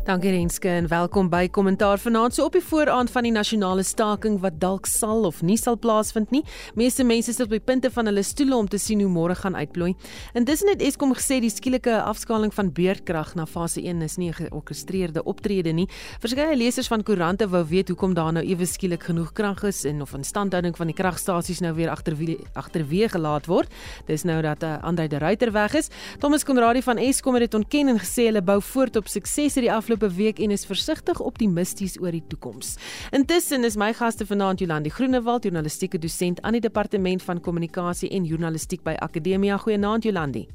Dankie Renske en welkom by Kommentaar vanaand so op die vooraand van die nasionale staking wat dalk sal of nie sal plaasvind nie. Meeste mense sit op die punte van hulle stoele om te sien hoe môre gaan uitplooi. Intussen het Eskom gesê die skielike afskaling van beurtkrag na fase 1 is nie 'n georkestreerde optrede nie. Verskeie lesers van koerante wou weet hoekom daar nou ewe skielik genoeg krag is en of instandhouding van die kragstasies nou weer agterweë agterweë gelaat word. Dis nou dat uh, Andre de Ruyter weg is. Thomas Konradi van Eskom het dit ontken en gesê hulle bou voort op sukses hierdie afgelope week en is versigtig optimisties oor die toekoms. Intussen is my gaste vanaand Jolandi Groenewald, journalistieke dosent aan die departement van kommunikasie en journalistiek by Akademia. Goeienaand Jolandi.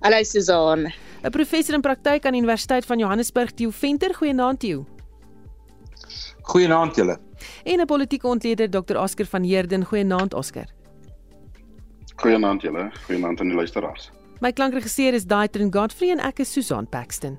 Hallo Susan. 'n Professor in praktyk aan die Universiteit van Johannesburg, Theo Venter. Goeienaand Theo. Goeienaand julle. En 'n politieke ontleder Dr. Oscar van Heerden. Goeienaand Oscar. Goeienaand julle. Goeienaand aan die luisteraars. My klankregisseur is Daitrin Godfrey en ek is Susan Paxton.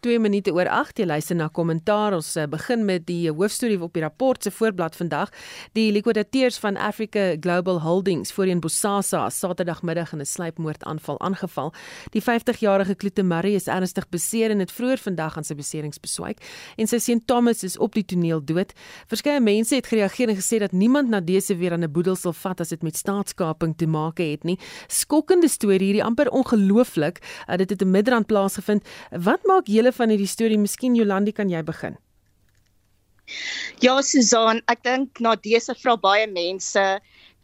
2 minute oor 8 jy luister na kommentaar. Ons uh, begin met die hoofstorie op die rapport se voorblad vandag. Die likwidateurs van Africa Global Holdings voorheen Bosasa Saterdagmiddag in 'n sluipmoordaanval aangeval. Die 50-jarige Kloete Murray is ernstig beseer en het vroeër vandag aan sy beserings beswyk en sy seun Thomas is op die toneel dood. Verskeie mense het gereageer en gesê dat niemand na dese weer aan 'n boedel sal vat as dit met staatskaping te maak het nie. Skokkende storie hierdie amper ongelooflik. Uh, dit het in Midrand plaasgevind. Wat maak julle dele van hierdie storie. Miskien Jolandi kan jy begin. Ja, Susan, ek dink na dese vra baie mense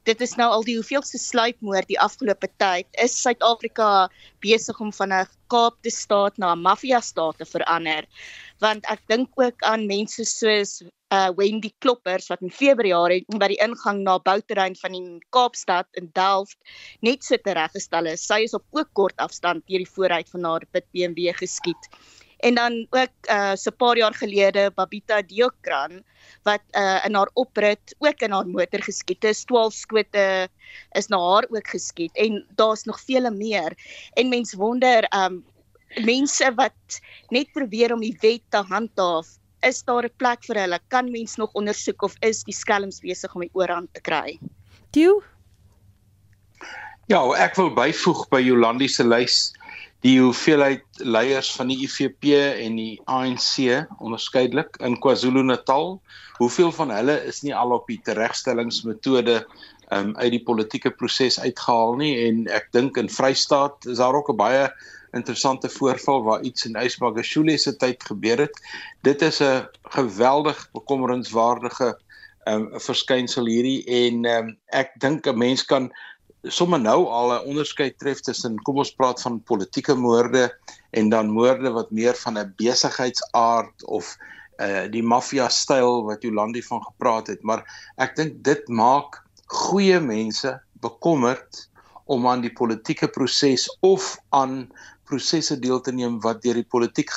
Dit is nou al die hoeveelste sluipmoord die afgelope tyd. Is Suid-Afrika besig om van 'n Kaapte staat na 'n maffia staat te verander? Want ek dink ook aan mense soos uh Wendy Kloppers wat in Februarie by die ingang na bouterrein van die Kaapstad in Delft net so tereggestel is. Sy is op ook kort afstand deur die vooruit van haar Pit BMW geskiet en dan ook uh so 'n paar jaar gelede Babita Diokran wat uh in haar oprit ook in haar motor geskiet is 12 skote is na haar ook geskiet en daar's nog vele meer. En mens wonder um mense wat net probeer om die wet te handhaaf is daar 'n plek vir hulle? Kan mens nog ondersoek of is die skelms besig om die oorhand te kry? Toe Ja, ek wil byvoeg by Jolandi se lys die hoeveelheid leiers van die IFP en die ANC onderskeidelik in KwaZulu-Natal, hoeveel van hulle is nie al op die teregstellingsmetode um, uit die politieke proses uitgehaal nie en ek dink in Vrystaat is daar ook 'n baie interessante voorval waar iets in Ysmagashule se tyd gebeur het. Dit is 'n geweldig bekommerenswaardige um, verskynsel hierdie en um, ek dink 'n mens kan sommer nou al 'n onderskeid tref tussen kom ons praat van politieke moorde en dan moorde wat meer van 'n besigheidsaard of uh die maffia styl wat Jolandi van gepraat het. Maar ek dink dit maak goeie mense bekommerd om aan die politieke proses of aan prosesse deel te neem wat deur die politiek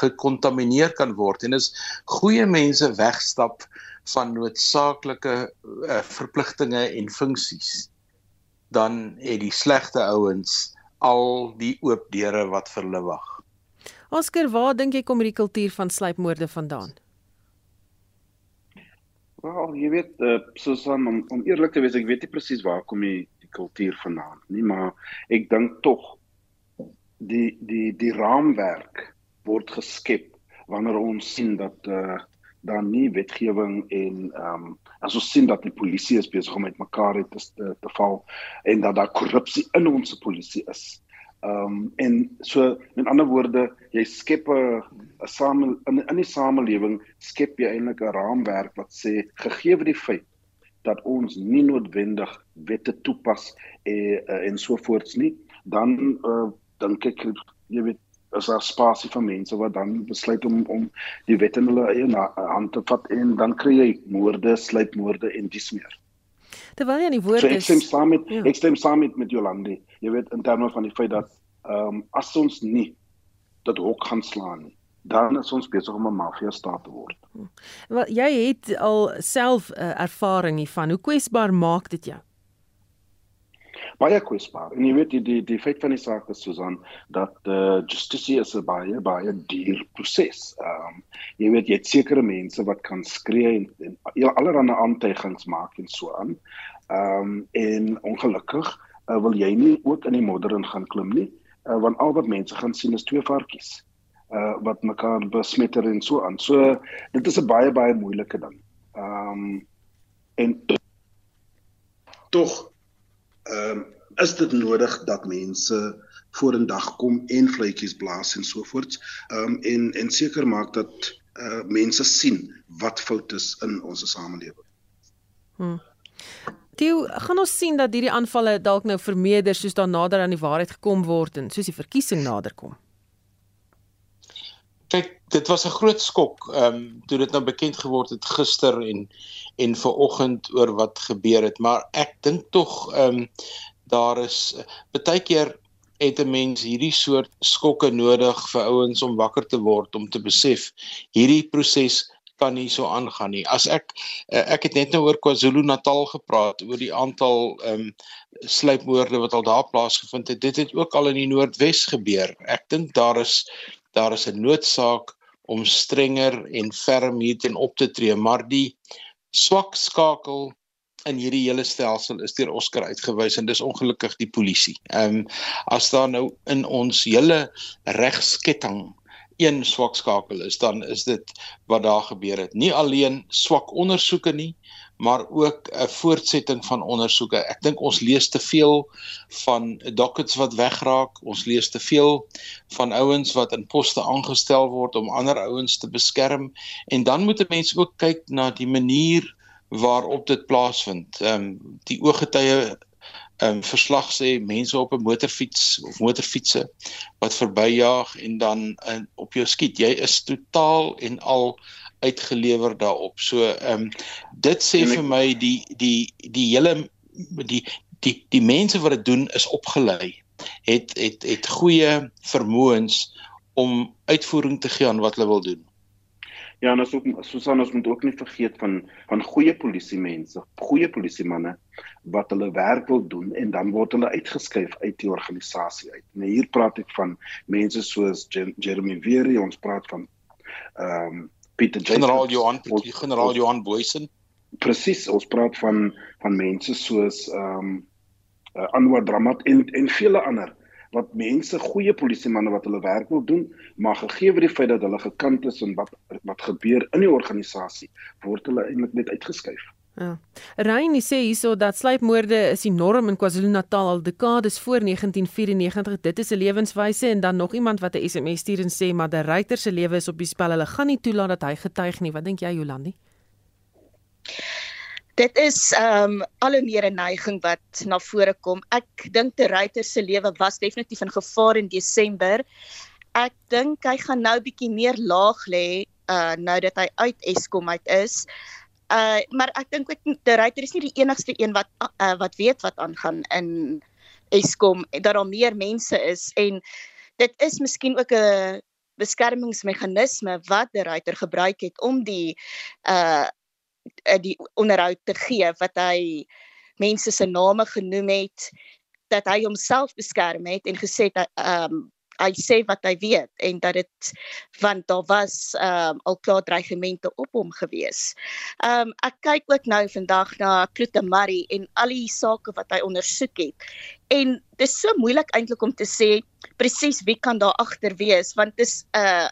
gekontamineer kan word. En is goeie mense wegstap van noodsaaklike uh, verpligtinge en funksies dan het die slegte ouens al die oop deure wat vir hulle wag. Oscar, waar dink jy kom hierdie kultuur van sluipmoorde vandaan? Wel, jy weet, uh, Susan, om, om eerlik te wees, ek weet nie presies waar kom die, die kultuur vandaan nie, maar ek dink tog die die die raamwerk word geskep wanneer ons sien dat uh daar nie wetgewing en ehm um, as ons sien dat die polisie is besig om met mekaar te te, te val en dat daar korrupsie in ons polisie is. Ehm um, en so met ander woorde, jy skep 'n in in die samelewing skep jy eintlik 'n raamwerk wat sê gegee die feit dat ons nie noodwendig wette toepas en eh, en so voorts nie, dan uh, dink ek jy weet is daar spasie vir mense wat dan besluit om om die wet in hulle eie hand te vat en dan kry jy moorde, sluipmoorde en dis meer. Terwyl jy aan die woord so, is. Ek stem saam met ja. ek stem saam met, met Jolandi. Jy weet in terme van die feit dat ehm um, as ons nie dat hok gaan slaan nie dan is ons besig om 'n mafia staat te word. Wel jy het al self uh, ervaring hiervan. Hoe kwesbaar maak dit jou? Baie kwesbaar. En jy weet die die die feit van die saak is Susan dat eh uh, justisie is 'n baie baie duur proses. Ehm um, jy weet jy het sekere mense wat kan skree en, en allerlei aantuigings maak en so aan. Ehm um, en ongelukkig uh, wil jy nie ook in die modder in gaan klim nie, uh, want al wat mense gaan sien is twee varkies uh wat mekaar besmetter en so aan. So dit is 'n baie baie moeilike ding. Ehm um, en tog ehm um, is dit nodig dat mense vorendag kom en vletjies blaas en so voort. Ehm um, en en seker maak dat uh mense sien wat fout is in ons samelewing. Hm. Toe gaan ons sien dat hierdie aanvalle dalk nou vermeerder soos daar nader aan die waarheid gekom word en soos die verkiesing naderkom. Kyk, dit was 'n groot skok ehm um, toe dit nou bekend geword het gister en en vanoggend oor wat gebeur het, maar ek dink tog ehm um, daar is baie keer het 'n mens hierdie soort skokke nodig vir ouens om wakker te word om te besef hierdie proses kan nie so aangaan nie. As ek eh, ek het net nou oor KwaZulu-Natal gepraat oor die aantal ehm um, sluipmoorde wat al daar plaasgevind het. Dit het ook al in die Noordwes gebeur. Ek dink daar is daar is 'n noodsaak om strenger en ferm hierteen op te tree, maar die swak skakel in hierdie hele stelsel is deur Oscar uitgewys en dis ongelukkig die polisie. Ehm um, as daar nou in ons hele regsketting een swak skakel is, dan is dit wat daar gebeur het. Nie alleen swak ondersoeke nie, maar ook 'n voortsetting van ondersoeke. Ek dink ons lees te veel van dockets wat wegraak. Ons lees te veel van ouens wat in poste aangestel word om ander ouens te beskerm en dan moet 'n mens ook kyk na die manier waarop dit plaasvind. Ehm um, die ooggetuie ehm um, verslag sê mense op 'n motorfiets of motorfietsse wat verbyjaag en dan in, op jou skiet. Jy is totaal en al uitgelewer daarop. So ehm um, dit sê ek, vir my die die die hele die die die mense wat dit doen is opgelei. Het het het goeie vermoëns om uitvoering te gee aan wat hulle wil doen. Ja, en as ook Susan ons moet ook nie vergeet van van goeie polisie mense, goeie polisie manne wat hulle werk wil doen en dan word hulle uitgeskuif uit die organisasie uit. Nou hier praat ek van mense soos Jeremy Weary, ons praat van ehm um, Pieter Jacobs, generaal Johan Pieter generaal Johan Boysen. Presies, ons praat van van mense soos ehm um, uh, Anwar Dramat en en vele ander wat mense goeie polisiemanne wat hulle werk wil doen, maar gegee word die feit dat hulle gekant is en wat wat gebeur in die organisasie, word hulle eintlik net uitgeskuif. Ja. Reini sê hierso dat sluipmoorde is enorm in KwaZulu-Natal al dekades voor 1994. Dit is 'n lewenswyse en dan nog iemand wat 'n SMS stuur en sê maar die ryter se lewe is op die spel. Hulle gaan nie toelaat dat hy getuig nie. Wat dink jy Jolandi? Dit is ehm um, al hoe meer 'n neiging wat na vore kom. Ek dink die ryter se lewe was definitief in gevaar in Desember. Ek dink hy gaan nou bietjie meer laag lê uh nou dat hy uit Eskom uit is. Uh maar ek dink ook die ryter is nie die enigste een wat uh, wat weet wat aangaan in Eskom dat daar meer mense is. En dit is miskien ook 'n beskermingsmeganisme wat die ryter gebruik het om die uh die onderhoud te gee wat hy mense se name genoem het dat hy homself beskerm het en gesê dat ehm um, hy sê wat hy weet en dat dit want daar was ehm um, al klaar dreigemente op hom gewees. Ehm um, ek kyk ook nou vandag na Kloete Marie en al die sake wat hy ondersoek het. En dit is so moeilik eintlik om te sê presies wie kan daar agter wees want dit is 'n uh,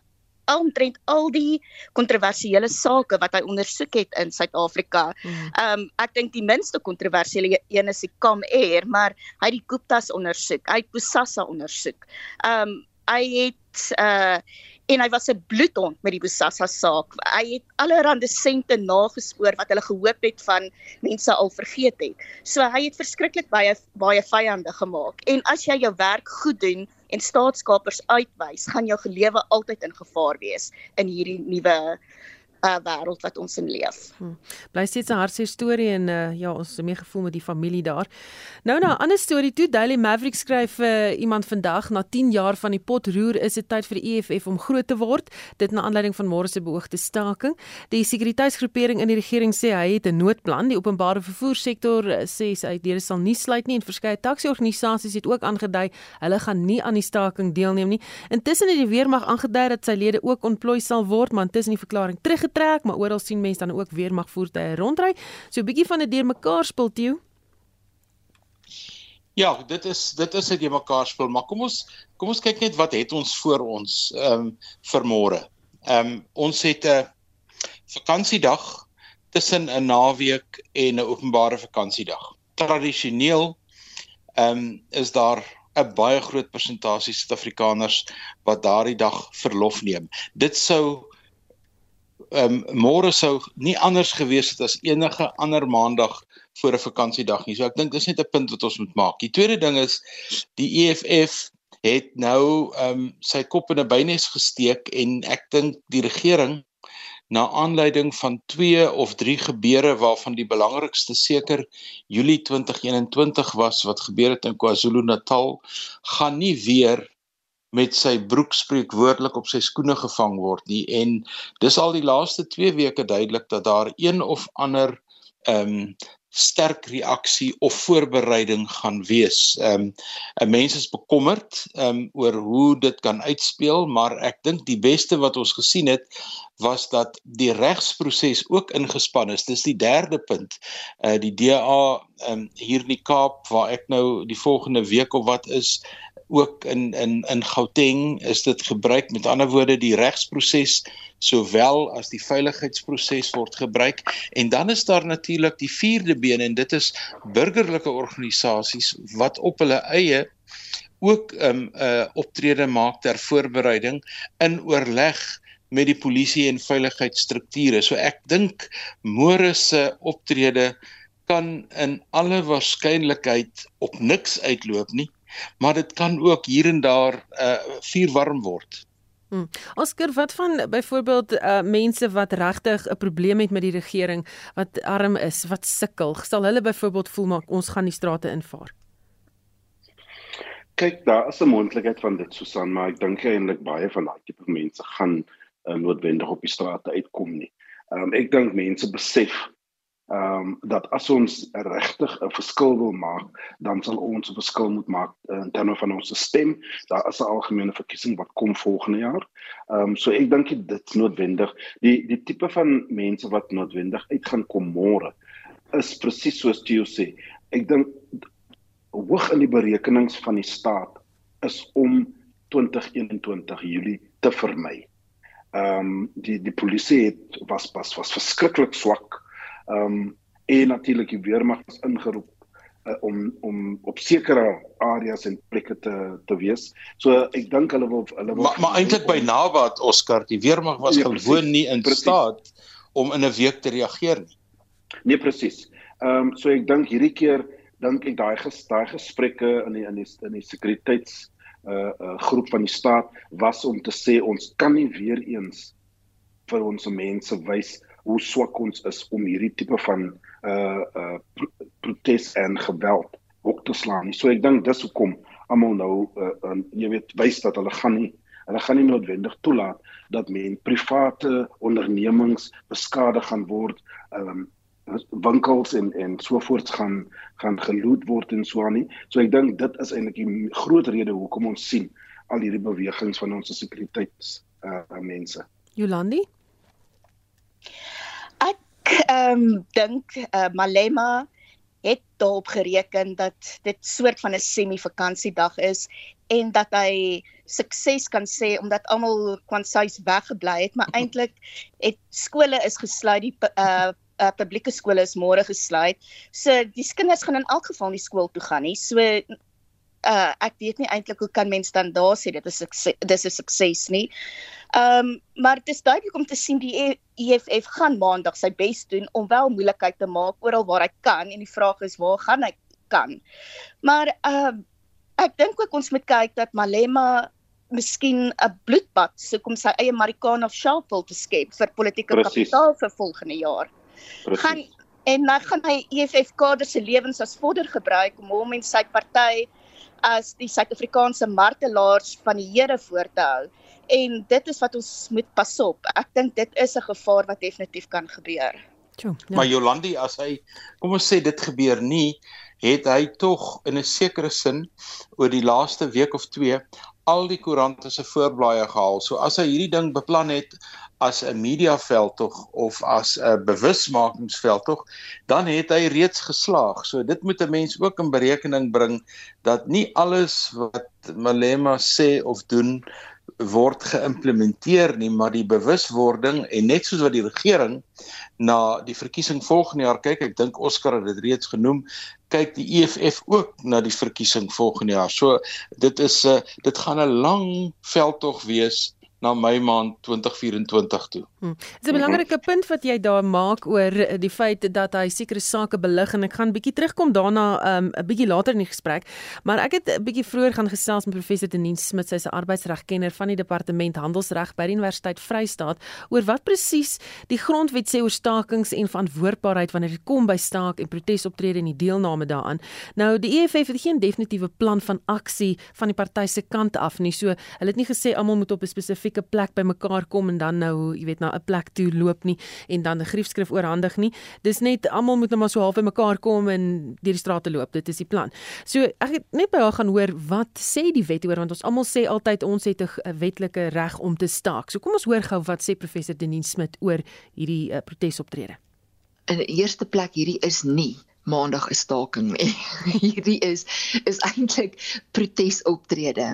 omtrent al die kontroversiële sake wat hy ondersoek het in Suid-Afrika. Hmm. Ehm um, ek dink die minste kontroversiële een is die Kam Air, maar hy het die Gupta's ondersoek, hy het Bosasa ondersoek. Ehm um, hy het uh en hy was 'n bloedhond met die Bosasa saak. Hy het allerlei sente nagespoor wat hulle gehoop het van mense al vergeet het. So hy het verskriklik baie baie vyande gemaak. En as jy jou werk goed doen en staatskapers uitwys, gaan jou gelewe altyd in gevaar wees in hierdie nuwe uh, wêreld wat ons in leef. Hmm. Bly steeds 'n hartseer storie en uh, ja, ons is meegevoel met die familie daar. Nou nou 'n ander storie toe, Daily Maverick skryf uh, iemand vandag na 10 jaar van die pot roer is dit tyd vir die EFF om groot te word. Dit na aanleiding van môre se beoogde staking. Die sekuriteitsgroepering in die regering sê hy het 'n noodplan. Die openbare vervoersektor sê sy deure sal nie sluit nie en verskeie taksi-organisasies het ook aangedui hulle gaan nie aan die staking deelneem nie. Intussen het die weermag aangedui dat sy lede ook ontplooi sal word, maar intussen die verklaring terug getrek, maar oral sien mense dan ook weer mag voertuie rondry. So 'n bietjie van dit deurmekaar speel toe. Ja, dit is dit is dit deurmekaar speel, maar kom ons kom ons kyk net wat het ons voor ons ehm um, vir môre. Ehm um, ons het 'n vakansiedag tussen 'n naweek en 'n openbare vakansiedag. Tradisioneel ehm um, is daar 'n baie groot persentasie Suid-Afrikaners wat daardie dag verlof neem. Dit sou ehm um, môre sou nie anders gewees het as enige ander maandag voor 'n vakansiedag nie. So ek dink dis net 'n punt wat ons moet maak. Die tweede ding is die EFF het nou ehm um, sy kop in 'n bynes gesteek en ek dink die regering na aanleiding van twee of drie gebeure waarvan die belangrikste seker Julie 2021 was wat gebeur het in KwaZulu-Natal gaan nie weer met sy broek spreekwoordelik op sy skoene gevang word nie en dis al die laaste 2 weke duidelik dat daar een of ander ehm um, sterk reaksie of voorbereiding gaan wees. Ehm um, 'n mens is bekommerd ehm um, oor hoe dit kan uitspeel, maar ek dink die beste wat ons gesien het was dat die regsproses ook ingespan is. Dis die derde punt. Uh die DA ehm um, hier in die Kaap waar ek nou die volgende week of wat is ook in in in Gauteng is dit gebruik met ander woorde die regsproses sowel as die veiligheidsproses word gebruik en dan is daar natuurlik die vierde been en dit is burgerlike organisasies wat op hulle eie ook 'n um, uh, optrede maak ter voorbereiding in oorleg met die polisie en veiligheidsstrukture. So ek dink môre se optrede kan in alle waarskynlikheid op niks uitloop nie maar dit kan ook hier en daar uh vuur warm word. Hmm. Oscar, wat van byvoorbeeld uh mense wat regtig 'n probleem het met die regering, wat arm is, wat sukkel, sal hulle byvoorbeeld voel maar ons gaan die strate invaar? Kyk, daar is 'n moontlikheid van dit Susan, maar ek dink eintlik baie van daai tipe mense gaan uh, noodwendig op die strate uitkom nie. Um ek dink mense besef ehm um, dat as ons regtig 'n verskil wil maak, dan sal ons 'n verskil moet maak in terme van ons stem. Daar is 'n algemene verkiesing wat kom volgende jaar. Ehm um, so ek dink dit is noodwendig. Die die tipe van mense wat noodwendig uit gaan kom môre is presies soos Theo sê. Ek dink hoog in die berekenings van die staat is om 2021 Julie te vermy. Ehm um, die die polisie het was was was verskriklik swak Ehm um, en natuurlik die weermag is ingeroep uh, om om op sekere areas en plekke te te wees. So ek dink hulle wil hulle wil Maar, maar eintlik by Nabat Oscar, die weermag was ja, gewoon nie in precies. staat om in 'n week te reageer nie. Nee presies. Ehm um, so ek dink hierdie keer dink ek daai ges, daai gesprekke in die in die in die sekuriteits uh, uh groep van die staat was om te sê ons kan nie weer eens vir ons mense wys hoe swak ons is om hierdie tipe van uh uh protes en geweld op te slaan. So ek dink dis hoekom almal nou uh, uh jy weet wys dat hulle gaan nie hulle gaan nie noodwendig toelaat dat men private ondernemings beskadig gaan word, um winkels en en sovoorts gaan gaan geloot word en so aan nie. So ek dink dit is eintlik die groot rede hoekom ons sien al hierdie bewegings van ons sekuriteits uh mense. Jolandi ehm um, dink uh, Malema het daarop gereken dat dit soort van 'n semi-vakansiedag is en dat hy sukses kan sê omdat almal kwansies weggebly het, maar eintlik het skole is gesluit, die uh, uh publieke skole is môre gesluit. So die kinders gaan in elk geval nie skool toe gaan nie. So uh ek weet nie eintlik hoe kan mense dan daar sê dit is dis 'n sukses nie. Ehm um, maar dit is duidelik om te sien die EFF gaan maandag sy bes doen om wel moeilikheid te maak oral waar hy kan en die vraag is waar gaan hy kan. Maar ehm uh, ek dink ook ons moet kyk dat Malema miskien 'n bloedbad soek om sy eie Marikana of Sharpeville te skep vir politieke Precies. kapitaal vir volgende jaar. Gaan Presies. en dan gaan hy EFF kaders se lewens as fodder gebruik om hom en sy party as die Suid-Afrikaanse martelaars van die Here voor te hou. En dit is wat ons moet pas op. Ek dink dit is 'n gevaar wat definitief kan gebeur. Tjoe, Ja. Maar. Jolandi as hy kom ons sê dit gebeur nie, het hy tog in 'n sekere sin oor die laaste week of 2 al die koerante se voorblaaie gehaal. So as hy hierdie ding beplan het as 'n mediaveldtog of as 'n bewusmakingsveldtog, dan het hy reeds geslaag. So dit moet 'n mens ook in berekening bring dat nie alles wat Malema sê of doen word geïmplementeer nie, maar die bewuswording en net soos wat die regering na die verkiesing volgende jaar kyk, ek dink Oscar het dit reeds genoem, kyk die EFF ook na die verkiesing volgende jaar. So dit is 'n uh, dit gaan 'n lang veldtog wees na Mei maand 2024 toe. Hm. Dis 'n belangrike punt wat jy daar maak oor die feit dat hy sekere sake belig en ek gaan bietjie terugkom daarna um, 'n bietjie later in die gesprek. Maar ek het 'n bietjie vroeër gaan gesels met professor Denien Smit, sy's 'n arbeidsregkenner van die departement handelsreg by die Universiteit Vrystaat oor wat presies die grondwet sê oor stakings en verantwoordbaarheid wanneer dit kom by staak en protesoptrede en die deelname daaraan. Nou die EFF het geen definitiewe plan van aksie van die party se kant af nie. So hulle het nie gesê almal moet op 'n spesifieke plek bymekaar kom en dan nou, jy weet, na 'n plek toe loop nie en dan 'n griefskrif oorhandig nie. Dis net almal moet nou maar so half bymekaar kom en deur die strate loop. Dit is die plan. So ek het net by haar gaan hoor wat sê die wet oor want ons almal sê altyd ons het 'n wetlike reg om te staak. So kom ons hoor gou wat sê professor Denien Smit oor hierdie uh, protesoptrede. in die eerste plek hierdie is nie maandag 'n staking hierdie is is eintlik protesoptrede.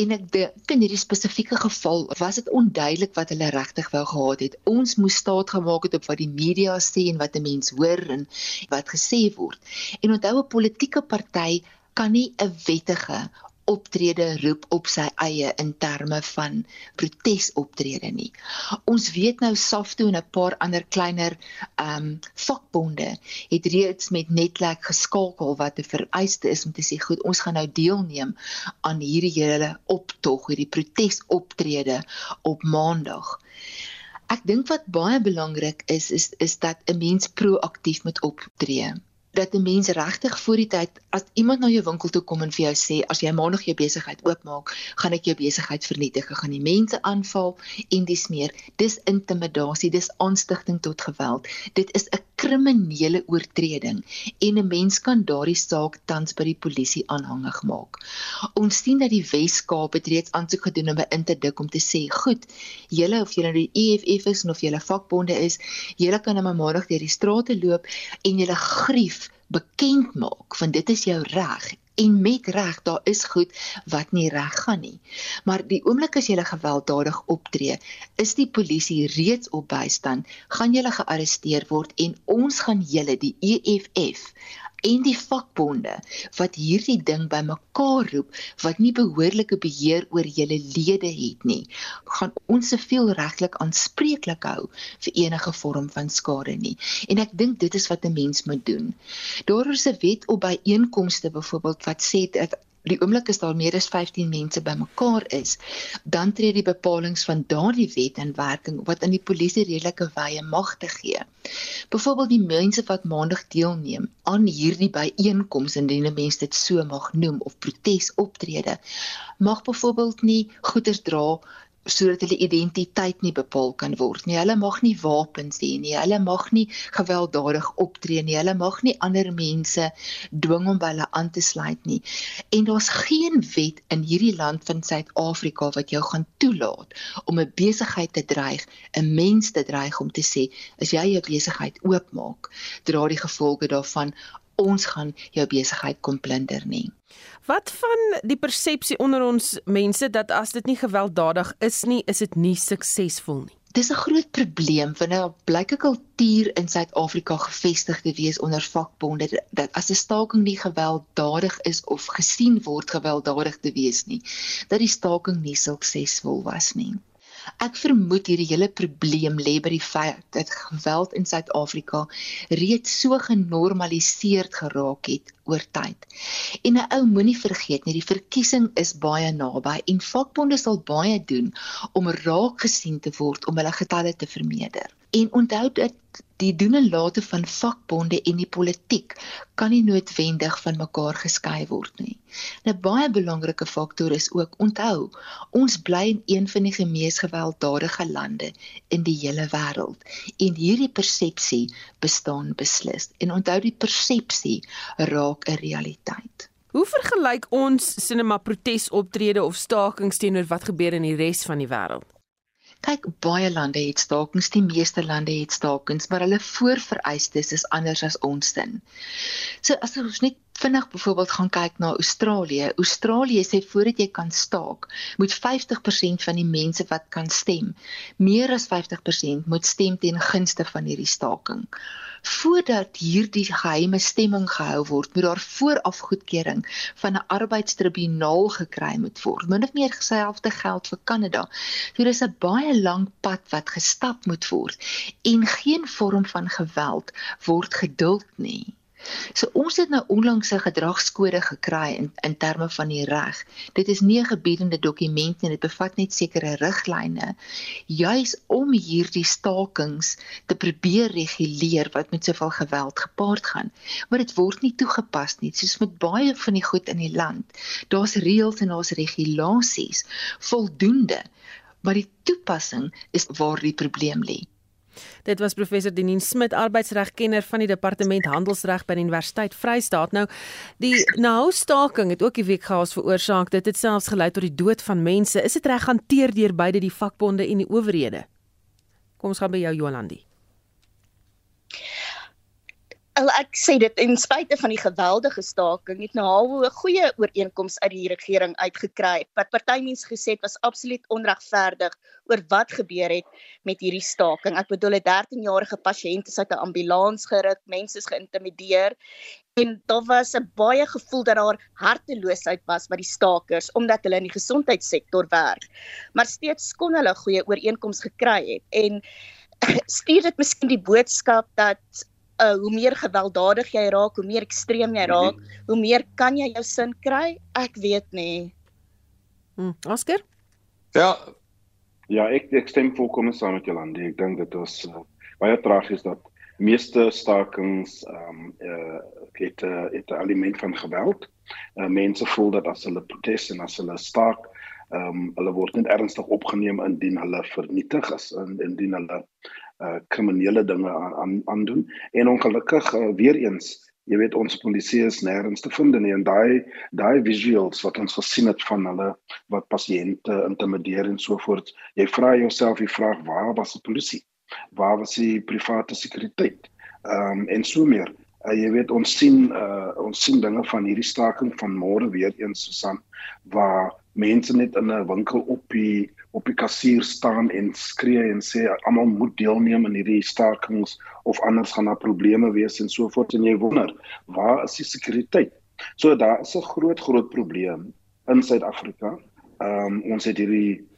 En ek dink in hierdie spesifieke geval was dit onduidelik wat hulle regtig wou gehad het. Ons moes staat gemaak het op wat die media sê en wat 'n mens hoor en wat gesê word. En onthou 'n politieke party kan nie 'n wettige optrede roep op sy eie in terme van protesoptrede nie. Ons weet nou SAFTU en 'n paar ander kleiner ehm um, vakbonde het reeds met Netlek geskakel wat 'n vereiste is om te sê goed, ons gaan nou deelneem aan hierdie hele optog, hierdie protesoptrede op Maandag. Ek dink wat baie belangrik is is is dat 'n mens proaktief moet optree dat 'n mens regtig voor die tyd as iemand na jou winkel toe kom en vir jou sê as jy maandag jou besigheid oopmaak, gaan ek jou besigheid vernietig, ek gaan die mense aanval en dis meer. Dis intimidasie, dis aanstigting tot geweld. Dit is 'n kriminele oortreding en 'n mens kan daardie saak tans by die polisie aanhangig maak. Ons sien dat die Wes-Kaap het reeds aansoek gedoen om by in te dik om te sê, goed, julle of julle die EFF is of julle vakbonde is, julle kan nou maandag deur die strate loop en julle grief bekend maak want dit is jou reg en met reg daar is goed wat nie reg gaan nie. Maar die oomblik as jy gewelddadig optree is die polisie reeds op bystand gaan jy gearresteer word en ons gaan julle die EFF en die vakbonde wat hierdie ding bymekaar roep wat nie behoorlike beheer oor julle lede het nie gaan ons siviel regtelik aanspreeklik hou vir enige vorm van skade nie. En ek dink dit is wat 'n mens moet doen. Daar is 'n wet op byeenkomste byvoorbeeld wat sê dat die oomblik is daar meer as 15 mense bymekaar is, dan tree die bepalinge van daardie wet in werking wat aan die polisie redelike wye magte gee. Byvoorbeeld die mense wat maandag deelneem aan hierdie byeenkoms indien 'n mens dit so mag noem of protesoptrede, mag byvoorbeeld nie goeder dra sodat hulle identiteit nie bepaal kan word nie. Hulle mag nie wapens hê nie. Hulle mag nie gewelddadig optree nie. Hulle mag nie ander mense dwing om by hulle aan te sluit nie. En daar's geen wet in hierdie land van Suid-Afrika wat jou gaan toelaat om 'n besigheid te dreig, 'n mens te dreig om te sê as jy jou besigheid oopmaak, dra die gevolge daarvan ons gaan jou besigheid kom plunder nie. Wat van die persepsie onder ons mense dat as dit nie gewelddadig is nie, is dit nie suksesvol nie? Dis 'n groot probleem want nou blyk 'n kultuur in Suid-Afrika gevestig te wees onder vakbonde dat as 'n staking nie gewelddadig is of gesien word gewelddadig te wees nie, dat die staking nie suksesvol was nie. Ek vermoed hierdie hele probleem lê by die feit dat geweld in Suid-Afrika reeds so genormaliseer geraak het oor tyd. En 'n ou moenie vergeet nie, die verkiesing is baie naby en vakbonde sal baie doen om raak gesien te word om hulle getalle te vermeerder. En onthou dat die doen en late van vakbonde en die politiek kan nie noodwendig van mekaar geskei word nie. 'n Baie belangrike faktor is ook onthou, ons bly in een van die mees gewelddadige lande in die hele wêreld en hierdie persepsie bestaan beslis. En onthou die persepsie raak 'n realiteit. Hoe vergelyk ons sinema protesoptrede of stakings teenoor wat gebeur in die res van die wêreld? Kyk, baie lande het stakings, die meeste lande het stakings, maar hulle voorvereistes is anders as ons din. So as ons net vinnig byvoorbeeld gaan kyk na Australië. Australië sê voordat jy kan staak, moet 50% van die mense wat kan stem, meer as 50% moet stem ten gunste van hierdie staking voordat hierdie geheime stemming gehou word, moet daar vooraf goedkeuring van 'n arbeidstribunaal gekry moet word. Min of meer geselfde geld vir Kanada. So dis 'n baie lang pad wat gestap moet word en geen vorm van geweld word geduld nie. So ons het nou onlangs 'n gedragskode gekry in in terme van die reg. Dit is nie 'n gebiedende dokument nie, dit bevat net sekere riglyne juis om hierdie stakings te probeer reguleer wat met soveel geweld gepaard gaan. Maar dit word nie toegepas nie, soos met baie van die goed in die land. Daar's reëls en daar's regulasies voldoende, maar die toepassing is waar die probleem lê. Dit was professor Denien Smit, arbeidsregkenner van die departement handelsreg by die Universiteit Vryheid. Nou, die nou staking het ook die week gehaas veroorsaak. Dit het selfs gelei tot die dood van mense. Is dit reg hanteer deur beide die vakbonde en die owerhede? Kom ons gaan by jou Jolandi. Al ek sê dit in spite van die geweldige staking het Nahawo 'n goeie ooreenkoms uit die regering uitgekry wat partymense gesê het was absoluut onregverdig oor wat gebeur het met hierdie staking. Ek bedoel 'n 13-jarige pasiënt is uit 'n ambulans geruk, mense is geïntimideer en daar was 'n baie gevoel dat daar harteloosheid was by die stakers omdat hulle in die gesondheidssektor werk. Maar steeds kon hulle goeie ooreenkoms gekry het en stuur dit miskien die boodskap dat uh, hoe meer gewelddadig jy raak, hoe meer ekstreem jy raak, mm -hmm. hoe meer kan jy jou sin kry? Ek weet nie. Hm, Oscar? Ja. Ja, ek ek stem volkomme saam met Jolande. Ek dink dit was uh, baie tragies dat meeste stakings ehm um, uh, het uh, het 'n element van geweld. Uh, mense voel dat as hulle protes en as hulle staak, ehm um, hulle word net ernstig opgeneem indien hulle vernietig is en indien hulle uh kriminele dinge aan aan doen en ongelukkig uh, weer eens jy weet ons polisie is nêrens te vind nie. En daai daai visuals wat ons gesien het van hulle wat pasiënte intimideer en so voort jy vra jouself die vraag waar was die polisie waar was die private sekuriteit? Ehm um, en so meer. Uh, jy weet ons sien uh ons sien dinge van hierdie staking van môre weer eens Susan waar mense net in 'n winkel op die op die kassier staan en skree en sê almal moet deelneem aan hierdie stakings of anders gaan daar probleme wees en so voort en jy wonder waar is die sekuriteit? So daar is 'n groot groot probleem in Suid-Afrika. Ehm um, ons het hierdie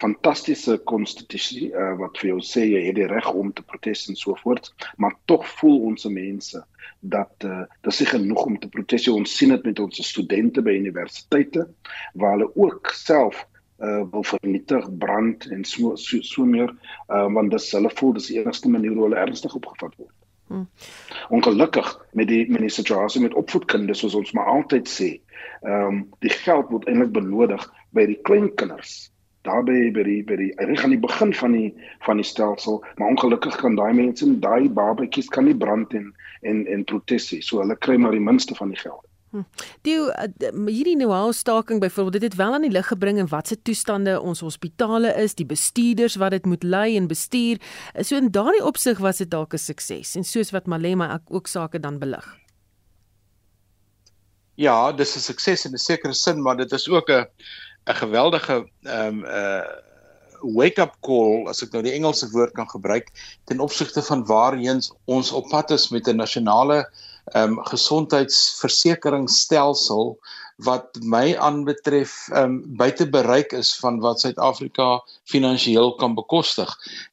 fantastiese konstitusie uh, wat vir jou sê jy het die reg om te protes en so voort, maar tog voel ons mense dat uh, dit is genoeg om te protes. Ons sien dit met ons studente by universiteite waar hulle ook self uh wil vernietig, brand en so so, so meer uh want dis hulle voel dis die enigste manier hoe hulle ernstig opgevat word. Hmm. Ongelukkig met die met die situasie met opvoedkinders soos ons maar altyd sê, ehm um, die geld word eintlik benodig by die klein kinders. Daarby by die by die reg aan die begin van die van die stelsel, maar ongelukkig kan daai mense, daai babatjies kan nie brand en en en protes hê. So hulle kry maar die minste van die geld. Hm. Die uh, hierdie nou staking byvoorbeeld dit het wel aan die lig gebring en watse toestande ons hospitale is, die bestuurders wat dit moet lei en bestuur. So in daardie opsig was dit dalk 'n sukses en soos wat Malema ook sake dan belig. Ja, dis 'n sukses in 'n sekere sin, maar dit is ook 'n 'n geweldige ehm um, uh wake-up call as ek nou die Engelse woord kan gebruik ten opsigte van waarheen ons op pad is met 'n nasionale ehm um, gesondheidsversekeringsstelsel wat my aanbetref ehm um, buite bereik is van wat Suid-Afrika finansiëel kan bekostig.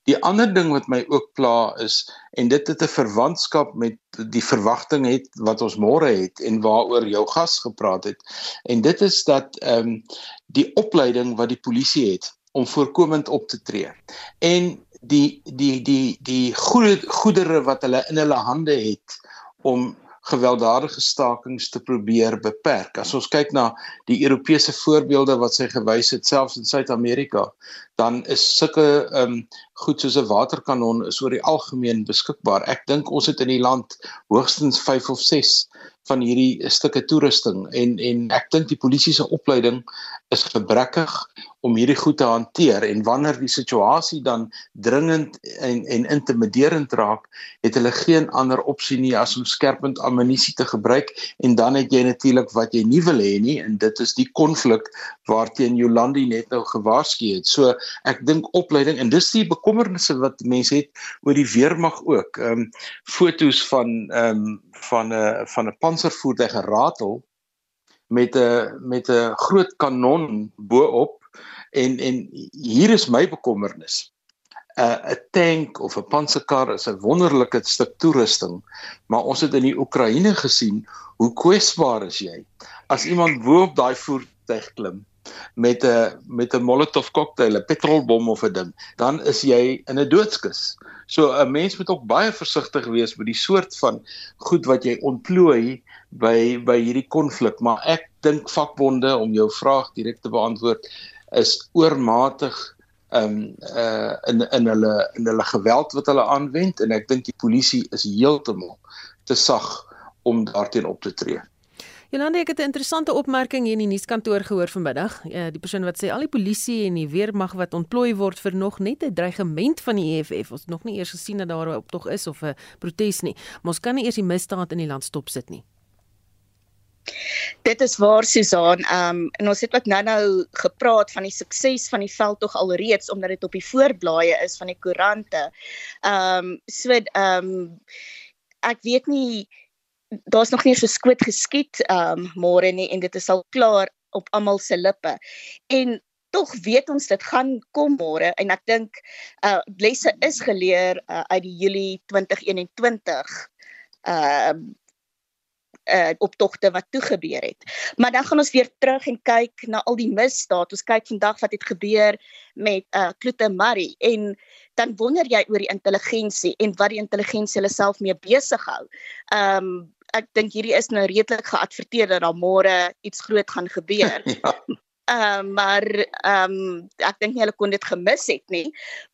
Die ander ding wat my ook pla is en dit het 'n verwantskap met die verwagting het wat ons môre het en waaroor jou gas gepraat het. En dit is dat ehm um, die opleiding wat die polisie het om voorkomend op te tree. En die die die die goeie goedere wat hulle in hulle hande het om gewelddadige stakings te probeer beperk. As ons kyk na die Europese voorbeelde wat sy gewys het selfs in Suid-Amerika, dan is sulke ehm um, goed soos 'n waterkanon is oor die algemeen beskikbaar. Ek dink ons het in die land hoogstens 5 of 6 van hierdie stukke toerusting en en ek dink die polisie se opleiding is gebrekkig om hierdie goed te hanteer en wanneer die situasie dan dringend en en intimiderend raak, het hulle geen ander opsie nie as om skerpend ammunisie te gebruik en dan het jy natuurlik wat jy nie wil hê nie en dit is die konflik waarteen Jolandi net nou gewaarsku het. So ek dink opleiding en dis die bekommernisse wat mense het oor die weermag ook. Ehm um, fotos van ehm um, van 'n uh, van 'n panservoertuig geratel met 'n met 'n groot kanon bo-op en en hier is my bekommernis. 'n uh, 'n tank of 'n panserkar is 'n wonderlike stuk toerusting, maar ons het in die Oekraïne gesien hoe kwesbaar is jy as iemand bo op daai voertuig klim met 'n met 'n Molotov cocktail, 'n petrolbom of 'n ding, dan is jy in 'n doodskus. So 'n mens moet ook baie versigtig wees met die soort van goed wat jy ontplooi by by hierdie konflik, maar ek dink vakbonde om jou vraag direk te beantwoord is oormatig um uh in in hulle in hulle geweld wat hulle aanwend en ek dink die polisie is heeltemal te sag om daarteen op te tree. Jolande, het 'n interessante opmerking hier in die nuuskantoor gehoor vanmiddag. Uh, die persoon wat sê al die polisie en die weermag wat ontplooi word vir nog net 'n dreigement van die EFF. Ons het nog nie eers gesien dat daar 'n optog is of 'n protes nie. Maar ons kan nie eers die misdaad in die land stop sit nie. Dit is waar Susan, ehm um, en ons het ook nou-nou gepraat van die sukses van die veldtog alreeds omdat dit op die voorblaaie is van die koerante. Ehm um, so ehm um, ek weet nie daar's nog nie so skoot geskiet ehm um, môre nie en dit is al klaar op almal se lippe. En tog weet ons dit gaan kom môre en ek dink uh lesse is geleer uh, uit die Julie 2021 ehm uh, uh optogte wat toe gebeur het. Maar dan gaan ons weer terug en kyk na al die misdaad. Ons kyk vandag wat het gebeur met uh Kloete Marie en dan wonder jy oor die intelligensie en wat die intelligensie hulle self mee besig hou. Um ek dink hierdie is nou redelik geadverteer dat daar môre iets groot gaan gebeur. ja. Ehm um, maar ehm um, ek dink nie hulle kon dit gemis het nie.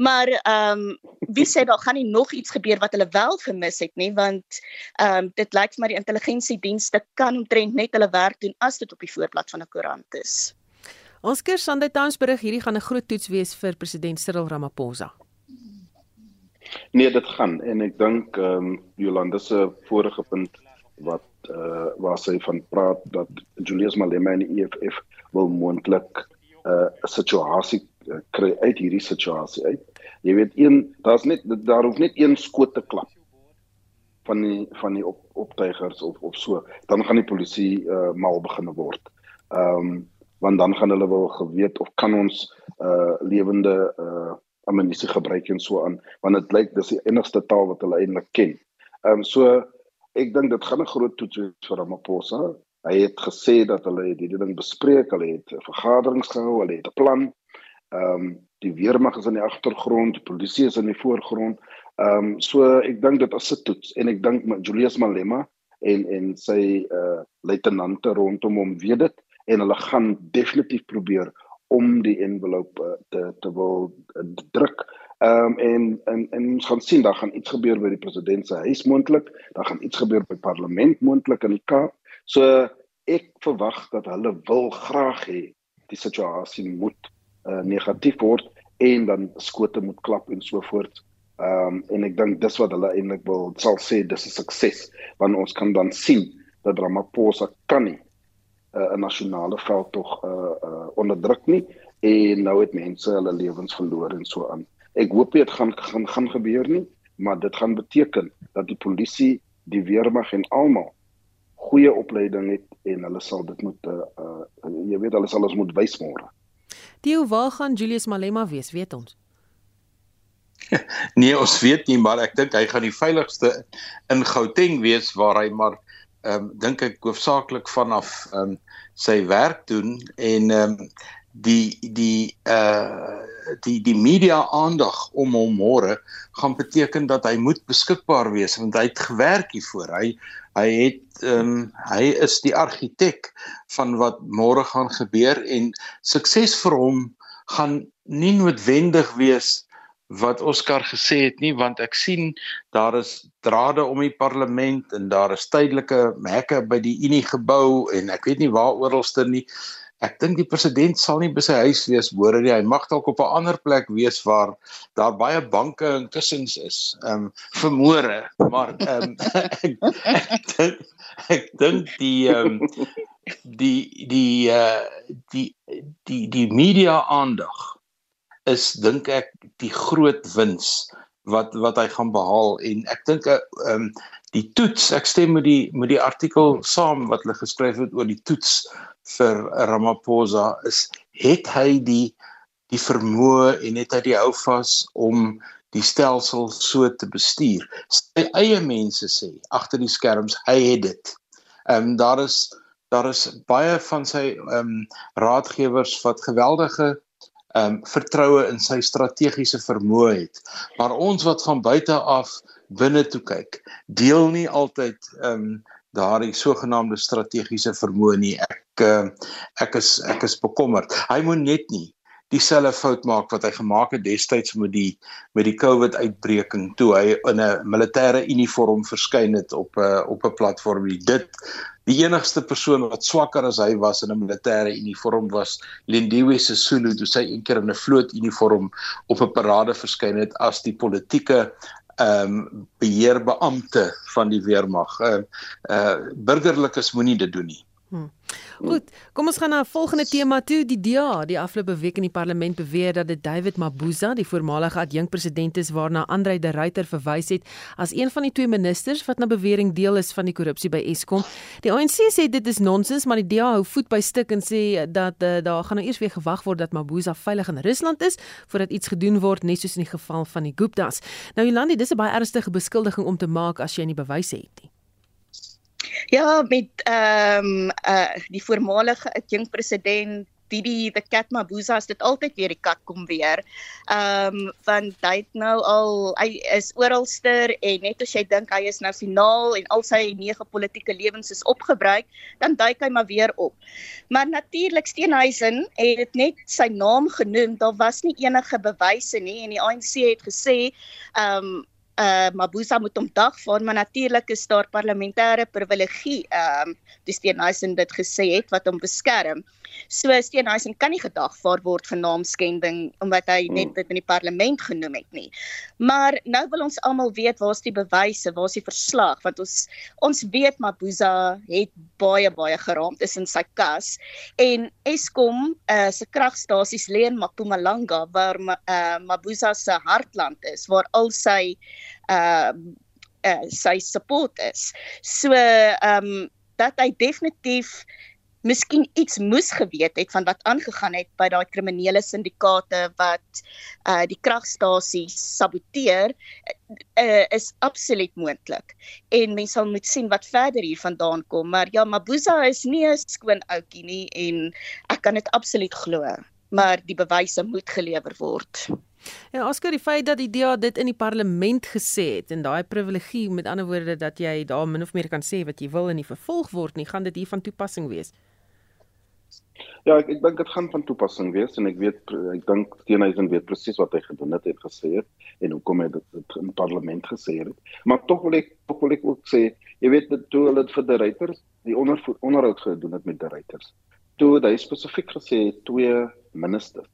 Maar ehm um, wie sê daar gaan nie nog iets gebeur wat hulle wel gemis het nie want ehm um, dit lyk vir my die intelligensiedienste kan omtrent net hulle werk doen as dit op die voorblad van 'n koerant is. Ons keer Sunday Times berig hierdie gaan 'n groot toets wees vir president Cyril Ramaphosa. Nee, dit gaan en ek dink ehm um, Jolanda se vorige punt wat uh, waar sy van praat dat Julius Malema en die EFF wil moontlik 'n uh, situasie uh, kry uit hierdie situasie uit. Jy weet een daar's net daar hoef net een skoot te klap van die van die op, optuigers of of so dan gaan die polisie uh, mal begin word. Ehm um, want dan gaan hulle wel geweet of kan ons uh lewende uh amnestie gebruik en so aan want dit lyk dis die enigste taal wat hulle eintlik ken. Ehm um, so ek dink dit gaan 'n groot toets wees vir Ramaphosa. Hy het gesê dat hulle hierdie ding bespreek, hulle het vergaderings gehou, hulle het 'n plan. Ehm um, die weermag is in die agtergrond, die polisie is in die voorgrond. Ehm um, so ek dink dit is 'n toets en ek dink Julius Malema en en sy uh luitenante rondom hom weet dit en hulle gaan definitief probeer om die envelop uh, te te wil uh, druk. Ehm um, en en en ons gaan sien daar gaan iets gebeur by die president se huis moontlik, daar gaan iets gebeur by parlement moontlik in die Kaap. So ek verwag dat hulle wil graag hê die situasie moet uh, negatief word en dan skote moet klap en so voort. Ehm um, en ek dink dis wat hulle eintlik wil sal sê dis 'n sukses want ons kan dan sien dat Ramaphosa kan nie uh, 'n nasionale veld tog uh, uh, onderdruk nie en nou het mense hulle lewens verloor en so aan. Ek hoop dit gaan gaan gaan gebeur nie, maar dit gaan beteken dat die polisie die weermag en almal goeie opleiding het en hulle sal dit moet uh, uh jy weet hulle sal ons moet wys môre. Theo, waar gaan Julius Malema wees, weet ons? nee, ons weet nie, maar ek dink hy gaan die veiligste in Gauteng wees waar hy maar ehm um, dink ek hoofsaaklik vanaf ehm um, sy werk doen en ehm um, die die uh die die media aandag om hom môre gaan beteken dat hy moet beskikbaar wees want hy het gewerk hiervoor. Hy hy het ehm um, hy is die argitek van wat môre gaan gebeur en sukses vir hom gaan nie noodwendig wees wat Oscar gesê het nie want ek sien daar is drade om die parlement en daar is tydelike hekke by die Unie gebou en ek weet nie waar oralste nie. Ek dink die president sal nie by sy huis wees hoor hy mag dalk op 'n ander plek wees waar daar baie banke en kussings is. Ehm um, vermoere, maar ehm um, ek dink ek dink die ehm um, die die uh die die die media aandag is dink ek die groot wins wat wat hy gaan behaal. En ek dink eh, ehm um, die toets ek stem met die met die artikel saam wat hulle geskryf het oor die toets vir Ramaphosa is het hy die die vermoë en het hy die houvas om die stelsel so te bestuur? Sy eie mense sê agter die skerms hy het dit. Ehm um, daar is daar is baie van sy ehm um, raadgewers wat geweldige ehm um, vertroue in sy strategiese vermoë het. Maar ons wat van buite af binne toe kyk, deel nie altyd ehm um, daardie sogenaamde strategiese vermoë nie. Ek uh, ek is ek is bekommerd. Hy moet net nie dieselfde fout maak wat hy gemaak het destyds met die met die COVID uitbreking toe hy in 'n militêre uniform verskyn het op 'n uh, op 'n platform. Dit die enigste persoon wat swakker as hy was in 'n militêre uniform was Lindiwe Sisulu toe sy eendag in 'n vloot uniform op 'n parade verskyn het as die politieke ehm um, beheerbeampte van die weermag. Uh uh burgerlikes moenie dit doen nie. Hmm. Goed, kom ons gaan na 'n volgende tema toe. Die DA, die afgelope week in die parlement beweer dat dit David Mabuza, die voormalige adjunkpresident is waarna Andre de Ruyter verwys het as een van die twee ministers wat na bewering deel is van die korrupsie by Eskom. Die ANC sê dit is nonsens, maar die DA hou voet by stuk en sê dat uh, daar gaan nou eers weer gewag word dat Mabuza veilig in Rusland is voordat iets gedoen word, net soos in die geval van die Guptas. Nou Jolandi, dis 'n baie ernstige beskuldiging om te maak as jy nie bewyse het nie. Ja, met ehm um, uh die voormalige adjunk president Didi the Cat Mabuza het dit altyd weer die kat kom weer. Ehm um, want hy het nou al hy is oralster en net as jy dink hy is nou finaal en al sy nege politieke lewens is opgebruik, dan duik hy maar weer op. Maar natuurlik Steenhuisen het net sy naam genoem, daar was nie enige bewyse nie en die ANC het gesê ehm um, uh Mabuza moet hom dagvaar, maar natuurlik is daar parlementêre privilegie ehm um, dis Steenhuisen dit gesê het wat hom beskerm. So Steenhuisen kan nie gedagvaar word vir naamskending omdat hy net hmm. dit in die parlement genoem het nie. Maar nou wil ons almal weet waar's die bewyse, waar's die verslag want ons ons weet Mabuza het baie baie geraamd is in sy kas en Eskom uh se kragstasies lê in Mpumalanga waar uh Mabuza se hartland is waar al sy uh, uh sy support is. So ehm um, dat hy definitief miskien iets moes geweet het van wat aangegaan het by daai kriminele syndikaate wat uh die kragstasies saboteer uh, is absoluut moontlik. En mense sal moet sien wat verder hiervandaan kom, maar ja, Mabuza is nie 'n skoon ouetjie nie en ek kan dit absoluut glo, maar die bewyse moet gelewer word. Ja, Oscar, die feit dat die DA dit in die parlement gesê het en daai privilegie, met ander woorde dat jy daar min of meer kan sê wat jy wil en nie vervolg word nie, gaan dit hier van toepassing wees. Ja, ek, ek dink dit gaan van toepassing wees en ek weet ek dink Steenhuisen weet presies wat hy gedoen het en gesê het en hoekom hy dit, dit in parlement gesê het. Maar tog wil ek tog wil ek ook sê, jy weet dit toe hulle dit vir die ruiters, die onder onderhoud gedoen het met die ruiters. Toe hy spesifiek gesê twee ministers.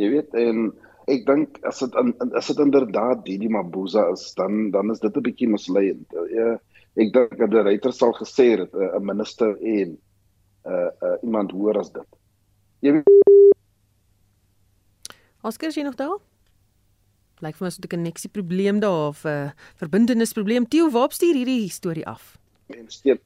Jy weet en ek dink as dit as dit inderdaad Didi Mabuza is, dan dan is dit 'n bietjie misleidend. Ja, ek dink dat die ryter sal gesê het eh, 'n minister en 'n uh, uh, iemand hoor as dit. Jy Oscar, jy nog daar? Lyk vir my asof 'n koneksieprobleem daar of 'n uh, verbintenisprobleem. Tieu, waar stuur hierdie storie af? En steek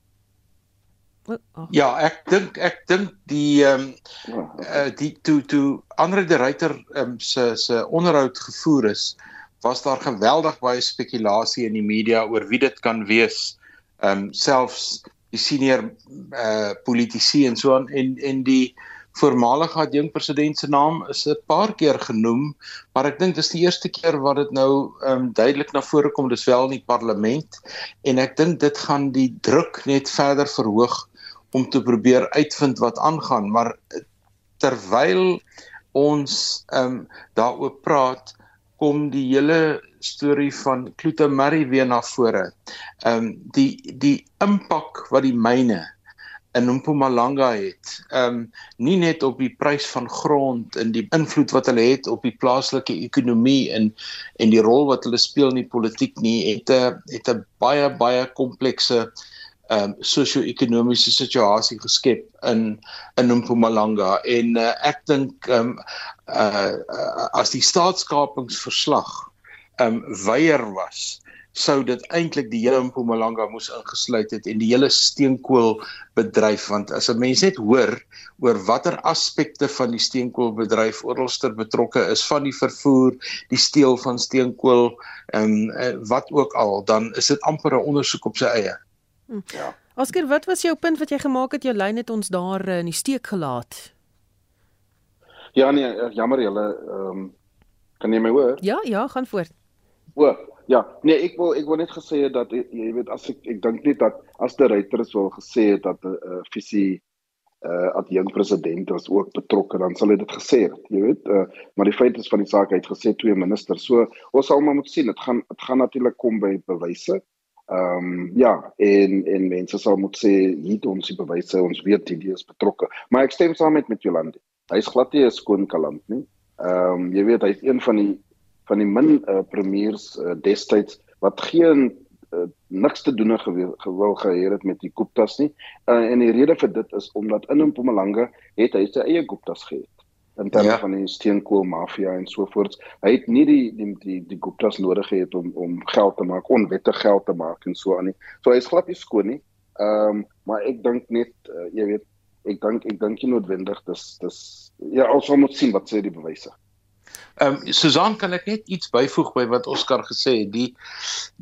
Oh. Ja, ek dink ek dink die ehm um, uh, die toe toe Andre de Ruyter um, se se onderhoud gevoer is, was daar geweldig baie spekulasie in die media oor wie dit kan wees. Ehm um, selfs die senior eh uh, politici en so aan en en die voormalige adjunk president se naam is 'n paar keer genoem, maar ek dink dis die eerste keer wat dit nou ehm um, duidelik na vore kom dis wel in die parlement en ek dink dit gaan die druk net verder verhoog om te probeer uitvind wat aangaan maar terwyl ons ehm um, daaroor praat kom die hele storie van Kloete Murray weer na vore. Ehm um, die die impak wat die myne in Mpumalanga het. Ehm um, nie net op die prys van grond en die invloed wat hulle het op die plaaslike ekonomie en en die rol wat hulle speel in die politiek nie, het 'n het 'n baie baie komplekse um sosio-ekonomiese situasie geskep in in Mpumalanga en uh, ek dink um uh, uh as die staatskapingsverslag um weier was sou dit eintlik die hele Mpumalanga moes ingesluit het en die hele steenkoolbedryf want as 'n mens net hoor oor watter aspekte van die steenkoolbedryf oralster betrokke is van die vervoer, die steel van steenkool en um, wat ook al dan is dit amper 'n ondersoek op sy eie. Hm. Ja. Oscar, wat was jou punt wat jy gemaak het? Jou lyn het ons daar uh, in die steek gelaat. Ja nee, eh, jammer julle ehm um, kan jy my hoor? Ja, ja, gaan voort. O, ja. Nee, ek wil ek wil net gesê het dat jy weet as ek ek dink net dat as die ryters wil gesê het dat 'n uh, visie uh at jong president was ook betrokke dan sal hy dit gesê het jy weet uh, maar die feit is van die saak hy het gesê twee ministers so ons sal maar moet sien dit gaan dit gaan natuurlik kom by bewyse Ehm um, ja, en en mense sal moet sê hier ons die bewyse, ons weet die is betrokke. Maar ek stem saam met met Jolande. Hy's glad nie 'n skoon kaland nie. Ehm um, jy weet hy's een van die van die min uh, premiers uh, destyds wat geen uh, niks te doen gewil gehad het met die Guptas nie. Uh, en die rede vir dit is omdat in Mpumalanga het hy sy eie Guptas gehad in terme ja. van die steenkool mafia en so voort. Hy het nie die die die, die Guptas nodig gehad om om geld te maak, onwettig geld te maak en so aan nie. So hy is glad nie skoon nie. Ehm um, maar ek dink net uh, jy weet ek dink ek dink nie noodwendig dis dis ja, ons moet sien wat sê die bewyse. Ehm um, Susan kan ek net iets byvoeg by wat Oscar gesê het. Die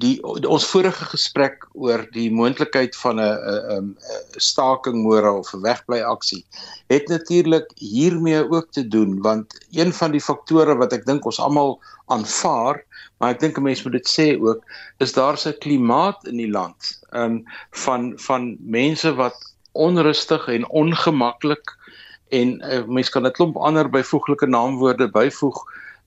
die ons vorige gesprek oor die moontlikheid van 'n 'n 'n staking môre of 'n wegbly aksie het natuurlik hiermee ook te doen want een van die faktore wat ek dink ons almal aanvaar, maar ek dink 'n mens moet dit sê ook, is daar 'n klimaat in die land ehm um, van van mense wat onrustig en ongemaklik en uh, mens kan 'n klomp ander byvoeglike naamwoorde byvoeg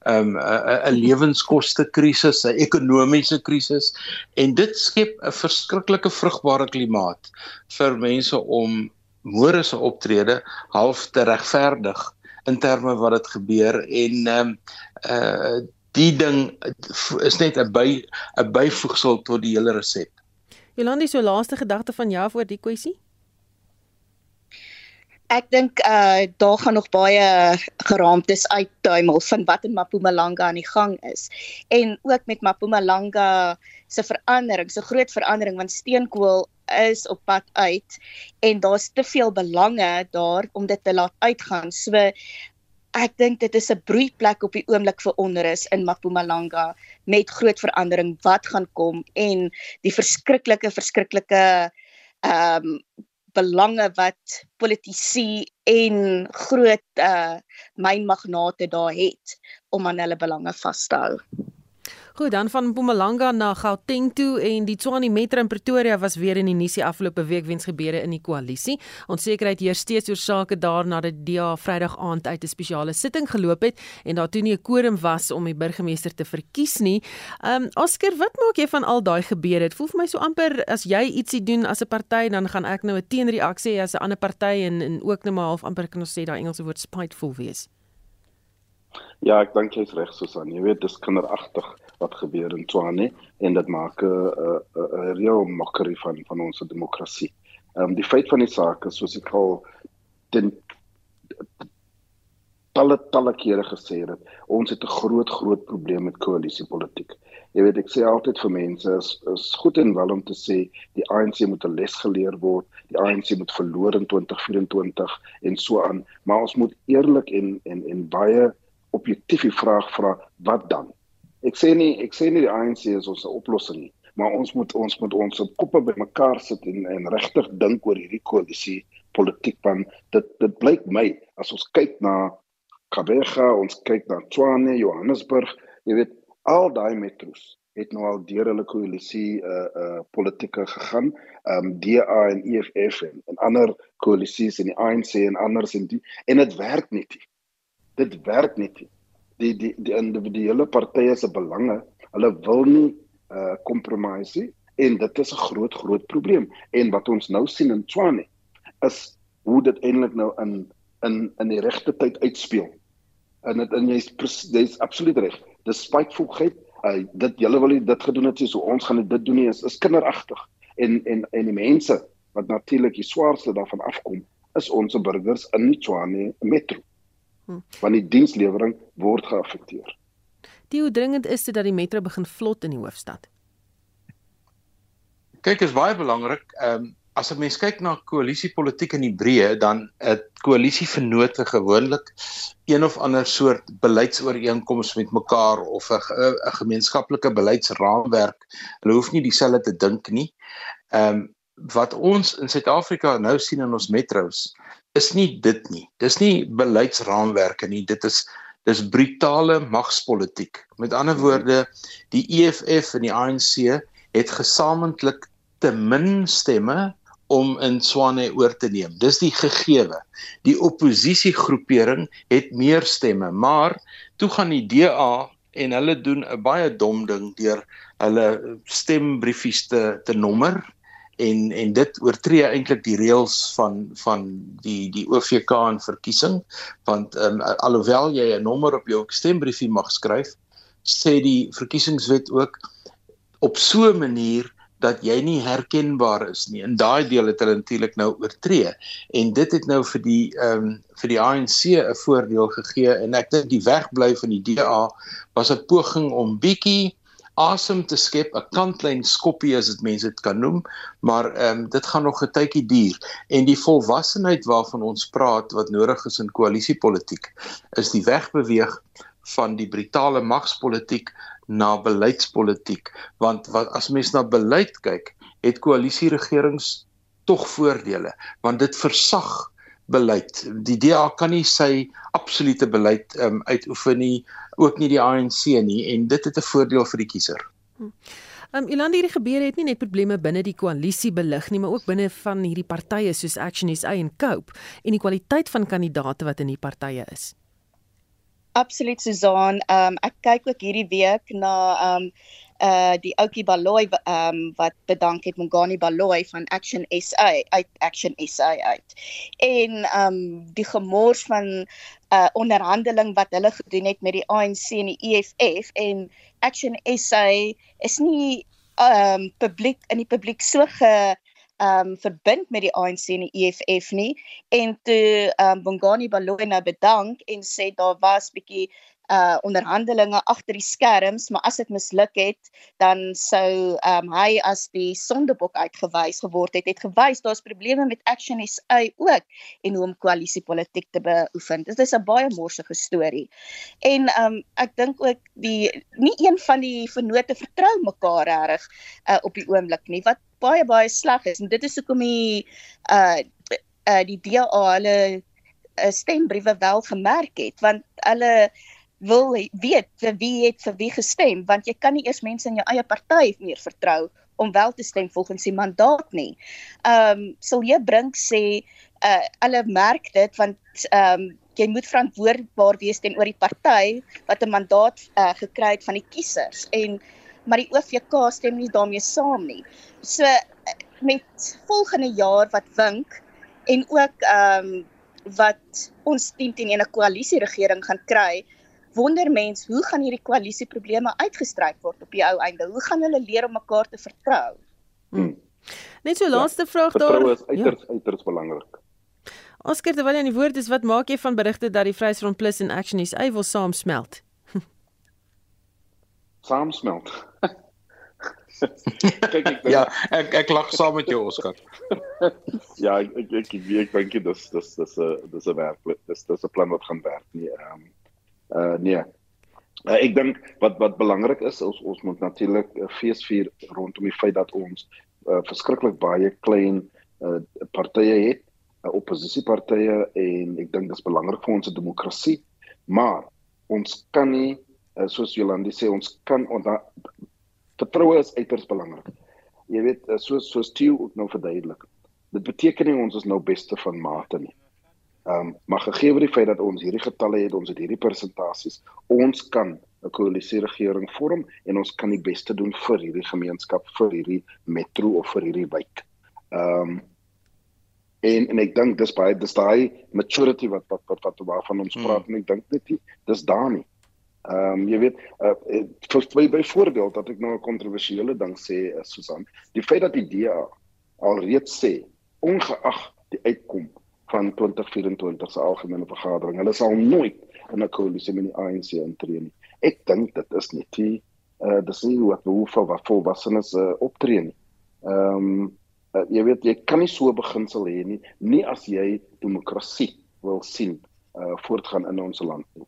um 'n 'n lewenskoste krisis, 'n ekonomiese krisis en dit skep 'n verskriklike vrugbare klimaat vir mense om môre se optrede half te regverdig in terme wat dit gebeur en um uh die ding is net 'n by 'n byvoegsel tot die hele resep. Jolandi, so laaste gedagte van jou oor die kwessie? Ek dink uh daar gaan nog baie geraamtes uittuimel van wat in Mpumalanga aan die gang is. En ook met Mpumalanga se verandering, se groot verandering want steenkool is op pad uit en daar's te veel belange daar om dit te laat uitgaan. So ek dink dit is 'n broeiplek op die oomblik vir onrus in Mpumalanga met groot verandering wat gaan kom en die verskriklike verskriklike ehm um, belange wat politici en groot uh mynmagnate daar het om aan hulle belange vas te hou. Goed, dan van Mpumalanga na Gauteng toe en die Tshwane Metro in Pretoria was weer in die nuus die afgelope week weens gebeure in die koalisie. Onsekerheid heers steeds oor sake daar nadat die DA Vrydag aand uit 'n spesiale sitting geloop het en daar toe nie 'n quorum was om die burgemeester te verkies nie. Um Oscar, wat maak jy van al daai gebeure? Dit voel vir my so amper as jy ietsie doen as 'n party, dan gaan ek nou 'n teenreaksie hê as 'n ander party en en ook net maar half amper kan ons sê daai Engelse woord spiteful wees. Ja, ek dink jy's reg Susan. Jy weet, dis kinderagtig wat gebeur in Tswane en dit maak 'n uh, uh, uh, reël mockery van van ons demokrasie. Ehm um, die feit van die saak is soos ek al ten talle talle kere gesê het ons het 'n groot groot probleem met koalisiepolitiek. Jy weet ek sê altyd vir mense is is goed en wel om te sê die ANC moet 'n les geleer word, die ANC moet verloor in 2024 en so aan, maar ons moet eerlik en en en baie objektief die vraag vra wat dan? Ek sê nie ek sê nie die ANC is ons oplossing nie, maar ons moet ons moet ons op koppe bymekaar sit en en regtig dink oor hierdie koalisie politiek van dit dit blyk my as ons kyk na Kabega, ons kyk na Tshwane, Johannesburg, jy weet al daai metros het nou al deur hulle koalisie uh uh politieke gegaan. Um DA en EFF en, en ander koalisies en die ANC en anders en die en dit werk nie. Dit werk nie. Die die die individuele partye se belange, hulle wil nie uh compromise en dit is 'n groot groot probleem. En wat ons nou sien in Tshwane is hoe dit eintlik nou in in in die regte tyd uitspeel. En dit en jy's jy's absoluut reg dis spytvolheid. Uh, dit julle wil dit gedoen het so ons gaan dit doen nie is, is kinderagtig. En en en die mense wat natuurlik die swaarste daarvan afkom is ons burgers in Tshwane metro. Hm. Want die dienslewering word geaffekteer. Die hoe dringend is dit dat die metro begin vlot in die hoofstad? Kyk, is baie belangrik. Ehm um, as 'n mens kyk na koalisiepolitiek in die breë, dan 'n koalisievennote gewoonlik een of ander soort beleidsooreenkoms met mekaar of 'n 'n gemeenskaplike beleidsraamwerk. Hulle hoef nie dieselfde te dink nie. Ehm um, wat ons in Suid-Afrika nou sien in ons metros is nie dit nie. Dis nie beleidsraamwerke nie. Dit is dis brutale magspolitiek. Met ander woorde, die EFF en die ANC het gesamentlik te min stemme om in Swane oor te neem. Dis die gegewe. Die oppositiegroepering het meer stemme, maar toe gaan die DA en hulle doen 'n baie dom ding deur hulle stembriefies te te nommer en en dit oortree eintlik die reëls van van die die OVK en verkiesing want um, alhoewel jy 'n nommer op jou stembriefie mag skryf sê die verkiesingswet ook op so 'n manier dat jy nie herkenbaar is nie. In daai deel het hulle natuurlik nou oortree en dit het nou vir die ehm um, vir die ANC 'n voordeel gegee en ek dink die wegbly van die DA was 'n poging om bietjie asem te skep, 'n kantlyn skoppie as dit mense dit kan noem, maar ehm um, dit gaan nog 'n tydjie duur. En die volwassenheid waarvan ons praat wat nodig is in koalisiepolitiek is die wegbeweeg van die brutale magspolitiek na beleidspolitiek. Want wat as mens na beleid kyk het koalisieregerings tog voordele want dit versag beleid die DA kan nie sy absolute beleid um, uitoefen nie ook nie die ANC nie en dit het 'n voordeel vir die kiezer. Hm. Um Iland hierdie gebeure het nie net probleme binne die koalisie belig nie, maar ook binne van hierdie partye soos Action SA en Cope en die kwaliteit van kandidaate wat in die partye is absoluut Susan. Ehm um, ek kyk ook hierdie week na ehm um, uh die ouetjie Baloy ehm um, wat bedank het Mongani Baloy van Action SA uit Action SA uit. En ehm um, die gemors van uh onderhandeling wat hulle gedoen het met die ANC en die EFF en Action SA is nie ehm um, publiek in die publiek so ge um verbind met die ANC en die EFF nie en toe um Bongani Baloyi nou bedank en sê daar was bietjie uh onderhandelinge agter die skerms, maar as dit misluk het, dan sou um hy as die sondebok uitgewys geword het. Het gewys daar's probleme met Action SA ook en hoe om koalisiepolitiek te beoefen. Dit is 'n baie morsige storie. En um ek dink ook die nie een van die vennote vertrou mekaar reg uh op die oomblik nie. Wat baie baie sleg is en dit is hoekom die uh uh die DA hulle uh, stembriewe wel gemerk het want hulle wil weet vir wie het vir wie gestem want jy kan nie eers mense in jou eie party meer vertrou om wel te stem volgens die mandaat nie. Ehm um, sal jy bring sê uh hulle merk dit want ehm um, jy moet verantwoordbaar wees teenoor die party wat 'n mandaat uh, gekry het van die kiesers en maar die OVK stem nie daarmee saam nie. So met volgende jaar wat wink en ook ehm um, wat ons teen 'n koalisieregering gaan kry, wonder mens hoe gaan hierdie koalisieprobleme uitgestryk word op die ou einde? Hoe gaan hulle leer om mekaar te vertrou? Hmm. Net so laaste ja, vraag daar. Vertrou is uiters ja. uiters belangrik. Oscar, terwyl jy aan die woord is, wat maak jy van berigte dat die Vryheidsfront Plus en Action SA wil saamsmelt? Saamsmelt. Kyk ek Ja, ek ek lag saam met jou Oscar. ja, ek ek ek ek dink dit is dis dis 'n dis 'n werk. Dis dis 'n plan wat gaan werk nie. Ehm um, uh nee. Uh, ek dink wat wat belangrik is, ons ons moet natuurlik 'n fees vier rondom die feit dat ons uh, verskriklik baie klein uh, partye het, uh, oppositiepartye en ek dink dit is belangrik vir ons demokrasie. Maar ons kan nie uh, soos Jolandi sê ons kan onder vertroue is uiters belangrik. Jy weet, eh, soos soos Theo ook nou verduidelik. Dit beteken nie ons is nou beste van mate nie. Ehm um, maar gegee word die feit dat ons hierdie getalle het, ons het hierdie persentasies, ons kan 'n koalisie regering vorm en ons kan die beste doen vir hierdie gemeenskap, vir hierdie metro of vir hierdie wijk. Ehm um, en en ek dink dis baie dis daai maturity wat wat wat, wat waarvan ons hmm. praat hmm. en ek dink dit dis daar nie. Ehm um, jy weet uh, vir by byvoorbeeld dat ek nou 'n kontroversiële ding sê uh, Susan, die feit dat die DA alreeds sê ongeag die uitkom van 2024 se algemene vergadering, hulle sal nooit in 'n koalisie met die ANC intree nie. Ek dink dit is net die uh dis nie wat hoe vir wat sinne se uh, optree nie. Ehm um, uh, jy weet jy kan nie so beginsel hê nie, nie as jy demokrasie wil sien uh voortgaan in ons land nie.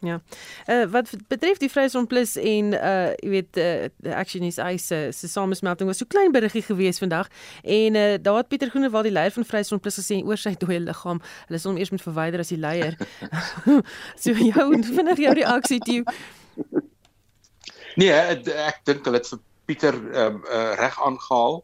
Ja. Uh wat betref die Vryheidsfront Plus en uh jy weet uh Action is eise se samesmelting was so klein beriggie gewees vandag en uh daar het Pieter Groenewald die leier van Vryheidsfront Plus gesê oor sy dooie liggaam. Hulle sal hom eers moet verwyder as die leier. so jou vinnig jou reaksie toe. Nee, ek dink hulle het vir Pieter ehm um, uh, reg aangehaal.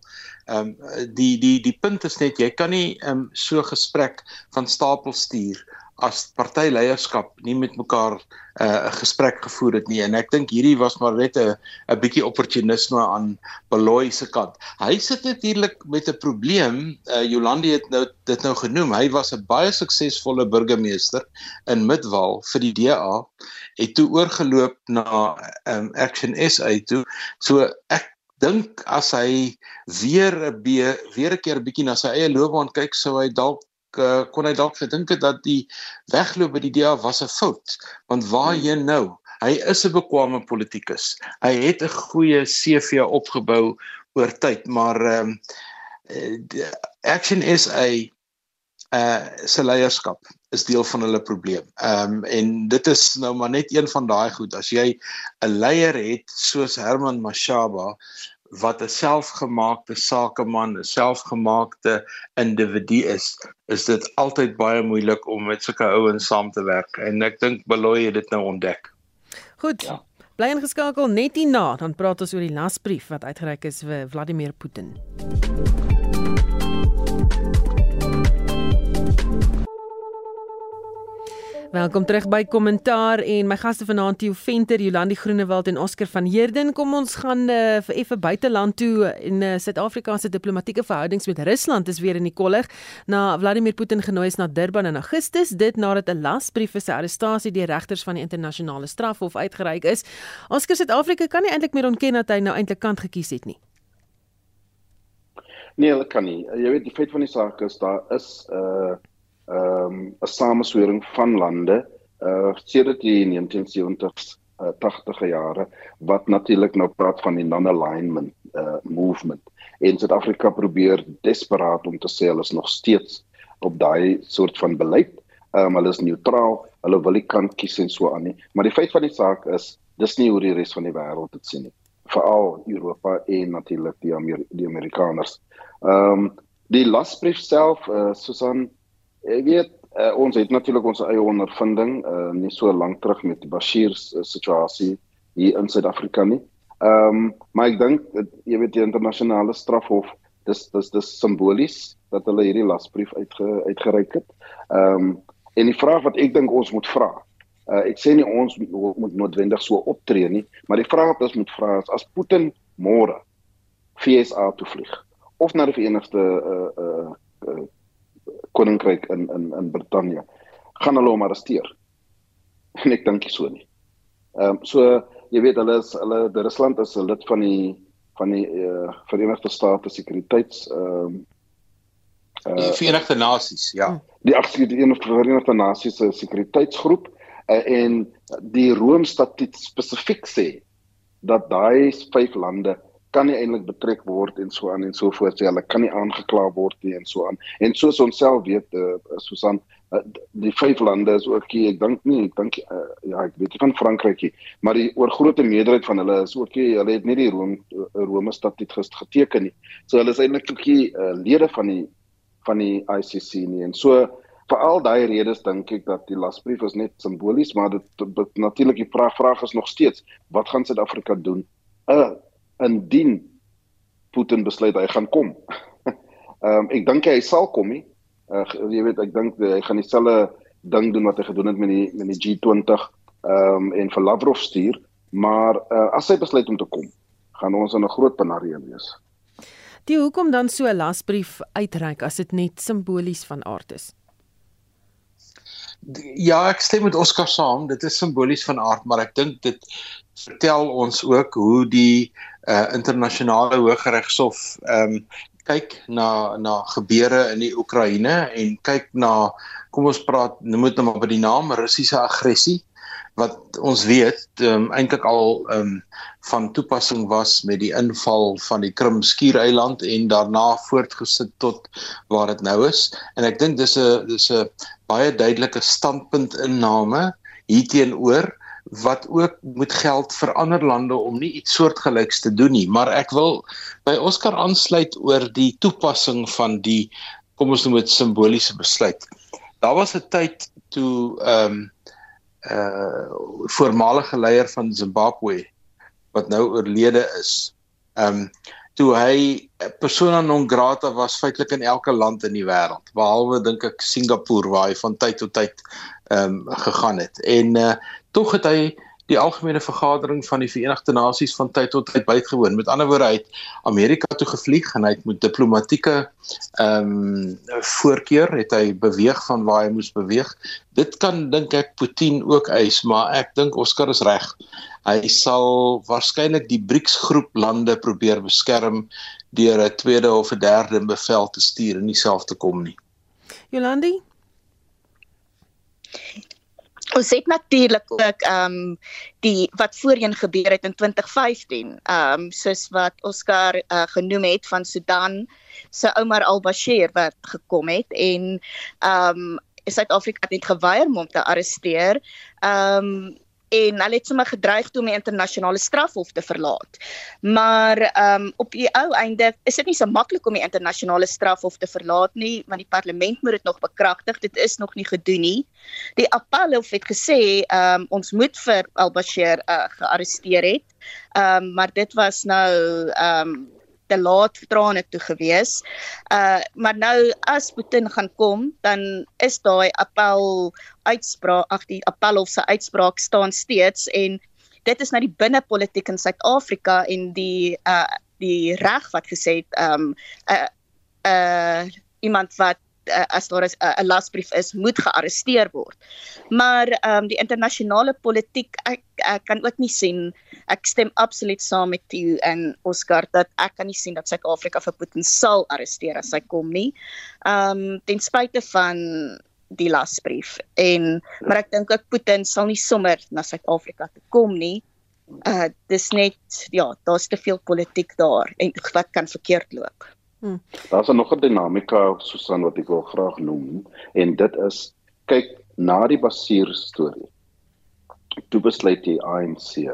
Ehm um, die die die punt is net jy kan nie ehm um, so gesprek van stapel stuur as partyleierskap nie met mekaar 'n uh, gesprek gevoer het nie en ek dink hierdie was maar net 'n 'n bietjie opportunisme aan Beloy se kant. Hy sit natuurlik met 'n probleem. Uh, Jolandi het nou dit nou genoem. Hy was 'n baie suksesvolle burgemeester in Midwal vir die DA. Het toe oorgeloop na um, Action SA toe. So ek dink as hy weer 'n weer 'n keer bietjie na sy eie loopbaan kyk, sou hy dalk uh, kon hy dalk gedink het dat die wegloop by die DA was 'n fout want waarheen hmm. nou hy is 'n bekwame politikus hy het 'n goeie CV opgebou oor tyd maar ehm um, action is 'n uh se leierskap is deel van hulle probleem. Ehm um, en dit is nou maar net een van daai goed as jy 'n leier het soos Herman Mashaba wat 'n selfgemaakte sakeman, 'n selfgemaakte individu is, is dit altyd baie moeilik om met sulke ouens saam te werk en ek dink Beloy het dit nou ontdek. Goed. Ja. Bly ingeskakel net hierna, dan praat ons oor die lasbrief wat uitgereik is vir Vladimir Putin. Welkom terug by Kommentaar en my gaste vanaand Theo Venter, Jolandi Groenewald en Oscar van Heerden. Kom ons gaan uh, vir effe buiteland toe en uh, Suid-Afrika se diplomatieke verhoudings met Rusland is weer in die kollig na Vladimir Putin genooi is na Durban in Augustus, dit nadat 'n lasbrief vir sy arrestasie deur regters van die internasionale strafhof uitgereik is. Oscar Suid-Afrika kan nie eintlik meer ontken dat hy nou eintlik kant gekies het nie. Nee, hulle kan nie. Jy weet die feit van die saak is daar is 'n uh ehm um, 'n sameswering van lande uh sedert die 1970s uh, 80e jare wat natuurlik nou praat van die non-alignment uh movement. En Suid-Afrika probeer desperaat om te sê hulle is nog steeds op daai soort van beleid. Ehm um, hulle is neutraal, hulle wil nie kant kies en so aan nie. Maar die feit van die saak is dis nie hoe die res van die wêreld dit sien nie. Veral Europa en natuurlik die Amer die Amerikaners. Ehm um, die lasbrief self uh Susan Ek weet uh, ons het natuurlik ons eie ondervinding uh, nie so lank terug met Bashir se uh, situasie hier in Suid-Afrika nie. Ehm um, maar ek dink jy weet die internasionale strafhof dis dis dis simbolies dat hulle hierdie lasbrief uitge, uitgereik het. Ehm um, en die vraag wat ek dink ons moet vra. Uh, ek sê nie ons moet, noodwendig so optree nie, maar die vraag wat ons moet vra is as Putin môre FSA toe vlieg of na die Verenigde uh, uh, uh, koninkryk in in in Brittanje gaan hulle hom arresteer. En ek dink so nie. Ehm um, so jy weet hulle is hulle Rusland is 'n lid van die van die uh, Verenigde State Sekuriteits ehm um, die Verenigde Nasies, ja. Hmm. Die die Verenigde Nasies se sekuriteitsgroep uh, en die Rome-statuut spesifiek sê dat daai vyf lande kan nie eintlik betrek word en so aan en so voort. Sê hulle kan nie aangekla word nie en so aan. En soos ons self weet uh, Susan uh, die vyf lande is ook hier. Ek dink nie ek dink uh, ja ek weet nie van Frankryk nie maar die oorgrootste meerderheid van hulle is ook hier. Hulle het nie die Rome Rome statuut geteken nie. So hulle is eintlik ook hier uh, lede van die van die ICC nie. En so vir al daai redes dink ek dat die lasbrief is net simbolies maar dit, dit natuurlik die vraag vraag is nog steeds wat gaan Suid-Afrika doen? 'n uh, indien Putin besluit hy gaan kom. Ehm um, ek dink hy sal kom nie. Uh, jy weet ek dink hy gaan dieselfde ding doen wat hy gedoen het met die met die G20 ehm um, en vir Lavrov stuur, maar uh, as hy besluit om te kom, gaan ons in 'n groot penarie wees. Die hoekom dan so 'n lasbrief uitreik as dit net simbolies van aard is? Ja, ek stem met Oskar saam, dit is simbolies van aard, maar ek dink dit vertel ons ook hoe die uh internasionale hooggeregshof ehm um, kyk na na gebeure in die Oekraïne en kyk na kom ons praat noem dit nou maar by die naam Russiese aggressie wat ons weet ehm um, eintlik al ehm um, van toepassing was met die inval van die Krim skiereiland en daarna voortgesit tot waar dit nou is. En ek dink dis 'n dis 'n baie duidelike standpunt inname hierteenoor wat ook moet geld vir ander lande om nie iets soortgelyks te doen nie. Maar ek wil by Oscar aansluit oor die toepassing van die kom ons noem dit simboliese besluit. Daar was 'n tyd toe ehm um, uh voormalige leier van Zimbabwe wat nou oorlede is ehm um, toe hy persona non grata was feitelik in elke land in die wêreld behalwe dink ek Singapore waar hy van tyd tot tyd ehm um, gegaan het. En uh tog het hy die algemene vergadering van die Verenigde Nasies van tyd tot tyd bygewoon. Met ander woorde, hy het Amerika toe gevlieg en hy het met diplomatieke ehm um, voorkeur het hy beweeg van waar hy moes beweeg. Dit kan dink ek Putin ook eis, maar ek dink Oscar is reg. Hy sal waarskynlik die BRICS groep lande probeer beskerm deur 'n tweede of 'n derde bevel te stuur en nie self te kom nie. Jolandi Ons het natuurlik ook ehm um, die wat voorheen gebeur het in 2015, ehm um, soos wat Oscar uh, genoem het van Sudan se Omar al-Bashir wat gekom het en ehm um, Suid-Afrika het net geweier om hom te arresteer. Ehm um, en hulle het sommer gedreig om die internasionale strafhof te verlaat. Maar ehm um, op die ou einde is dit nie so maklik om die internasionale strafhof te verlaat nie, want die parlement moet dit nog bekragtig. Dit is nog nie gedoen nie. Die appelhof het gesê ehm um, ons moet vir al-Bashir uh, gearresteer het. Ehm um, maar dit was nou ehm um, te laat trane toe gewees. Uh maar nou as Putin gaan kom, dan is daai appel uitspraak, ag die appelhof se uitspraak staan steeds en dit is nou die binnepolitiek in Suid-Afrika en die uh die reg wat gesê het um uh uh iemand wat uh, as daar 'n uh, lasbrief is moet gearresteer word. Maar ehm um, die internasionale politiek ek, ek kan ook nie sien ek stem absoluut saam met u en Oscar dat ek kan nie sien dat Suid-Afrika vir Putin sal arresteer as hy kom nie. Ehm um, ten spyte van die lasbrief en maar ek dink ook Putin sal nie sommer na Suid-Afrika toe kom nie. Uh dis net ja, daar's te veel politiek daar en wat kan verkeerd loop. Hmm. Daar's nog 'n dinamika Susan wat ek wil graag noem en dit is kyk na die Basier storie. Toe besluit die ANC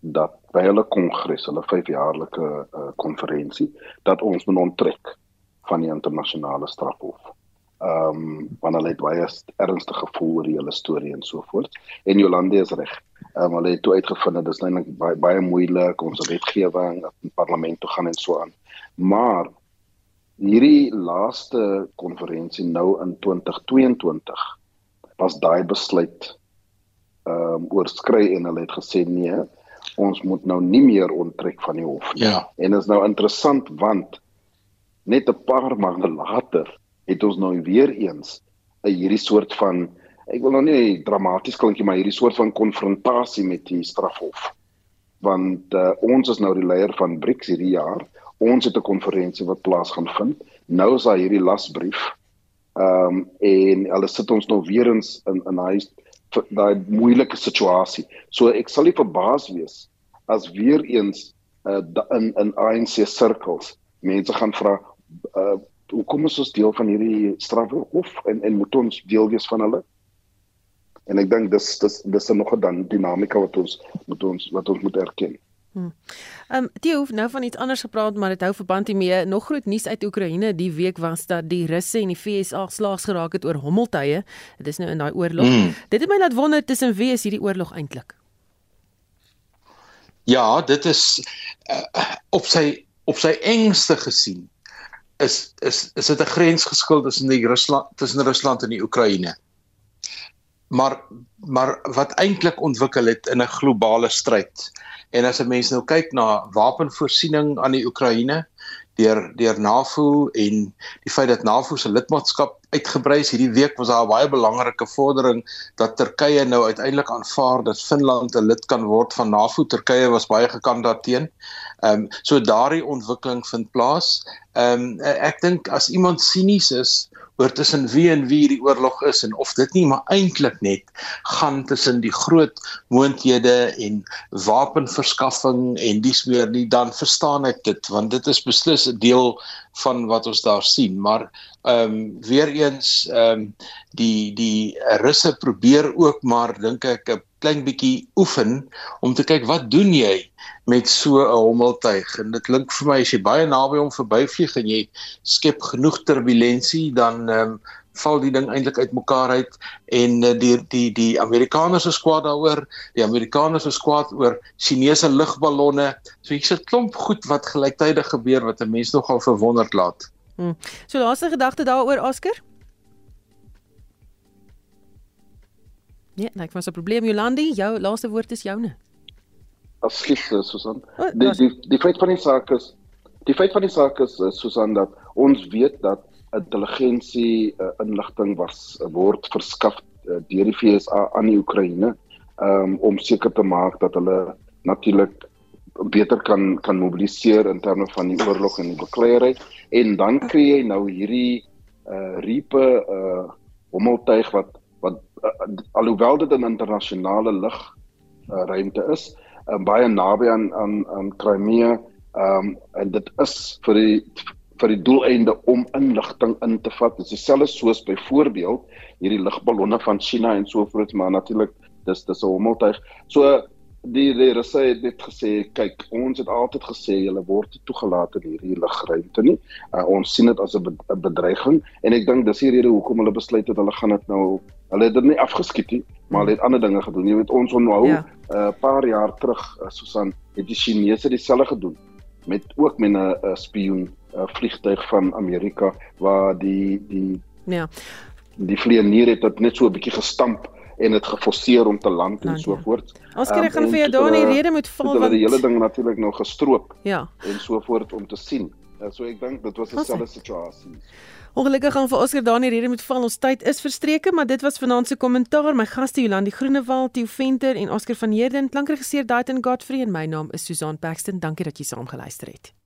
dat by hulle kongres, hulle 5-jaarlike uh, konferensie, dat ons moet onttrek van die internasionale strafhof. Ehm um, want hulle het baie ernstige gevoel oor die hele storie en so voort. En Jolande is reg. Ehm um, hulle het toe uitgevind dit is eintlik baie baie moeilik ons wetgewing in parlement toe gaan en so aan. Maar hierdie laaste konferensie nou in 2022 was daai besluit ehm um, oorskry en hulle het gesê nee ons moet nou nie meer onttrek van die hof nie. Ja. En dit is nou interessant want net 'n paar maande later het ons nou weer eens 'n hierdie soort van ek wil nou nie dramaties klinkie maar hierdie soort van konfrontasie met die strafhof. Want uh, ons is nou die leier van BRICS hierdie jaar ons het 'n konferensie wat plaas gaan vind Nou is daar hierdie lasbrief. Ehm um, en hulle sit ons nou weer eens in in daai daai moeilike situasie. So ek sal nie verbaas wees as weer eens uh, in in ANC sirkels mense gaan vra uh, hoekom is ons deel van hierdie strafhof en en moet ons deel wees van hulle? En ek dink dis dis dis nog 'n dan dinamika wat ons moet ons wat ons moet erken. Hm. Ehm um, hoef nou van iets anders gepraat maar dit hou verband hiermee. Nog groot nuus uit Oekraïne die week was dat die Russe en die VSA slaags geraak het oor hommeltuie. Dit is nou in daai oorlog. Mm. Dit het my laat wonder tussen wie is hierdie oorlog eintlik? Ja, dit is uh, op sy op sy engste gesien is is is dit 'n grensgeskil tussen die Rusland tussen Rusland en die Oekraïne. Maar maar wat eintlik ontwikkel het in 'n globale stryd. En as 'n mens nou kyk na wapenvoorsiening aan die Oekraïne deur deur NAVO en die feit dat NAVO se lidmaatskap uitgebrei is hierdie week was daar 'n baie belangrike vordering dat Turkye nou uiteindelik aanvaar dat Finland 'n lid kan word van NAVO. Turkye was baie gekant daarteen. Ehm um, so daardie ontwikkeling vind plaas. Ehm um, ek dink as iemand sinies is oor tussen wie en wie die oorlog is en of dit nie maar eintlik net gaan tussen die groot moondhede en wapenverskaffing en dis meer nie dan verstaan ek dit want dit is beslis 'n deel van wat ons daar sien. Maar ehm um, weer eens ehm um, die die russe probeer ook maar dink ek 'n klein bietjie oefen om te kyk wat doen jy met so 'n hommeltuig en dit klink vir my as jy baie naby hom verbyvlieg en jy skep genoeg turbulensie dan um, val die ding eintlik uitmekaar uit. En uh, die die die Amerikaners is kwaad daaroor die Amerikaners is kwaad oor Chinese lugballonne. So hier's 'n klomp goed wat gelyktydig gebeur wat 'n mens nogal verwonderd laat. Hmm. so laaste gedagte daaroor Oscar? Ja, nee, ek was 'n probleem Jolandi, jou laaste woord is joune as gister Susan. Die die die feit van die saak is die feit van die saak is Susan dat ons weet dat intelligensie uh, inligting was uh, word verskaf uh, deur die FSA aan die Oekraïne um, om seker te maak dat hulle natuurlik beter kan kan mobiliseer in terme van die oorlog en die bekleierery en dan kry jy nou hierdie uh riepe uh hommeltuig wat wat uh, alhoewel dit 'n internasionale lug uh, ruimte is uh, baie naby aan aan aan Crimea. Ehm um, en dit is vir die vir die doeleinde om inligting in te vat. Dit is dieselfde soos byvoorbeeld hierdie ligballonne van China en so voort, maar natuurlik dis dis 'n hommeltuig. So die die Russe het net gesê, kyk, ons het altyd gesê julle word toegelaat in hierdie lugruimte nie. Uh, ons sien dit as 'n bedreiging en ek dink dis die rede hoekom hulle besluit het hulle gaan dit nou hulle het dit nie afgeskiet nie, maar hulle het ander dinge gedoen. Jy weet ons onthou 'n ja. uh, paar jaar terug uh, Susan het die Chinese dieselfde gedoen met ook met 'n uh, spioen uh, vliegtuig van Amerika waar die die ja. Die vlieënier het dit net so 'n bietjie gestamp en dit geforseer om te land en so voort. Ons kry um, gaan vir jou daar nie rede moet val want die hele ding natuurlik nou gestroop. Ja. En so voort om te sien. Uh, so ek dink dit was 'n selfde situasie. Ongelukkig gaan vir Oscar daar nie rede met val. Ons tyd is verstreke maar dit was vanaand se kommentaar. My gaste Jolandi Groenewald, Theo Venter en Oscar van Heerden klankregisseur Daiten Godfrey en my naam is Susan Paxton. Dankie dat jy saam geluister het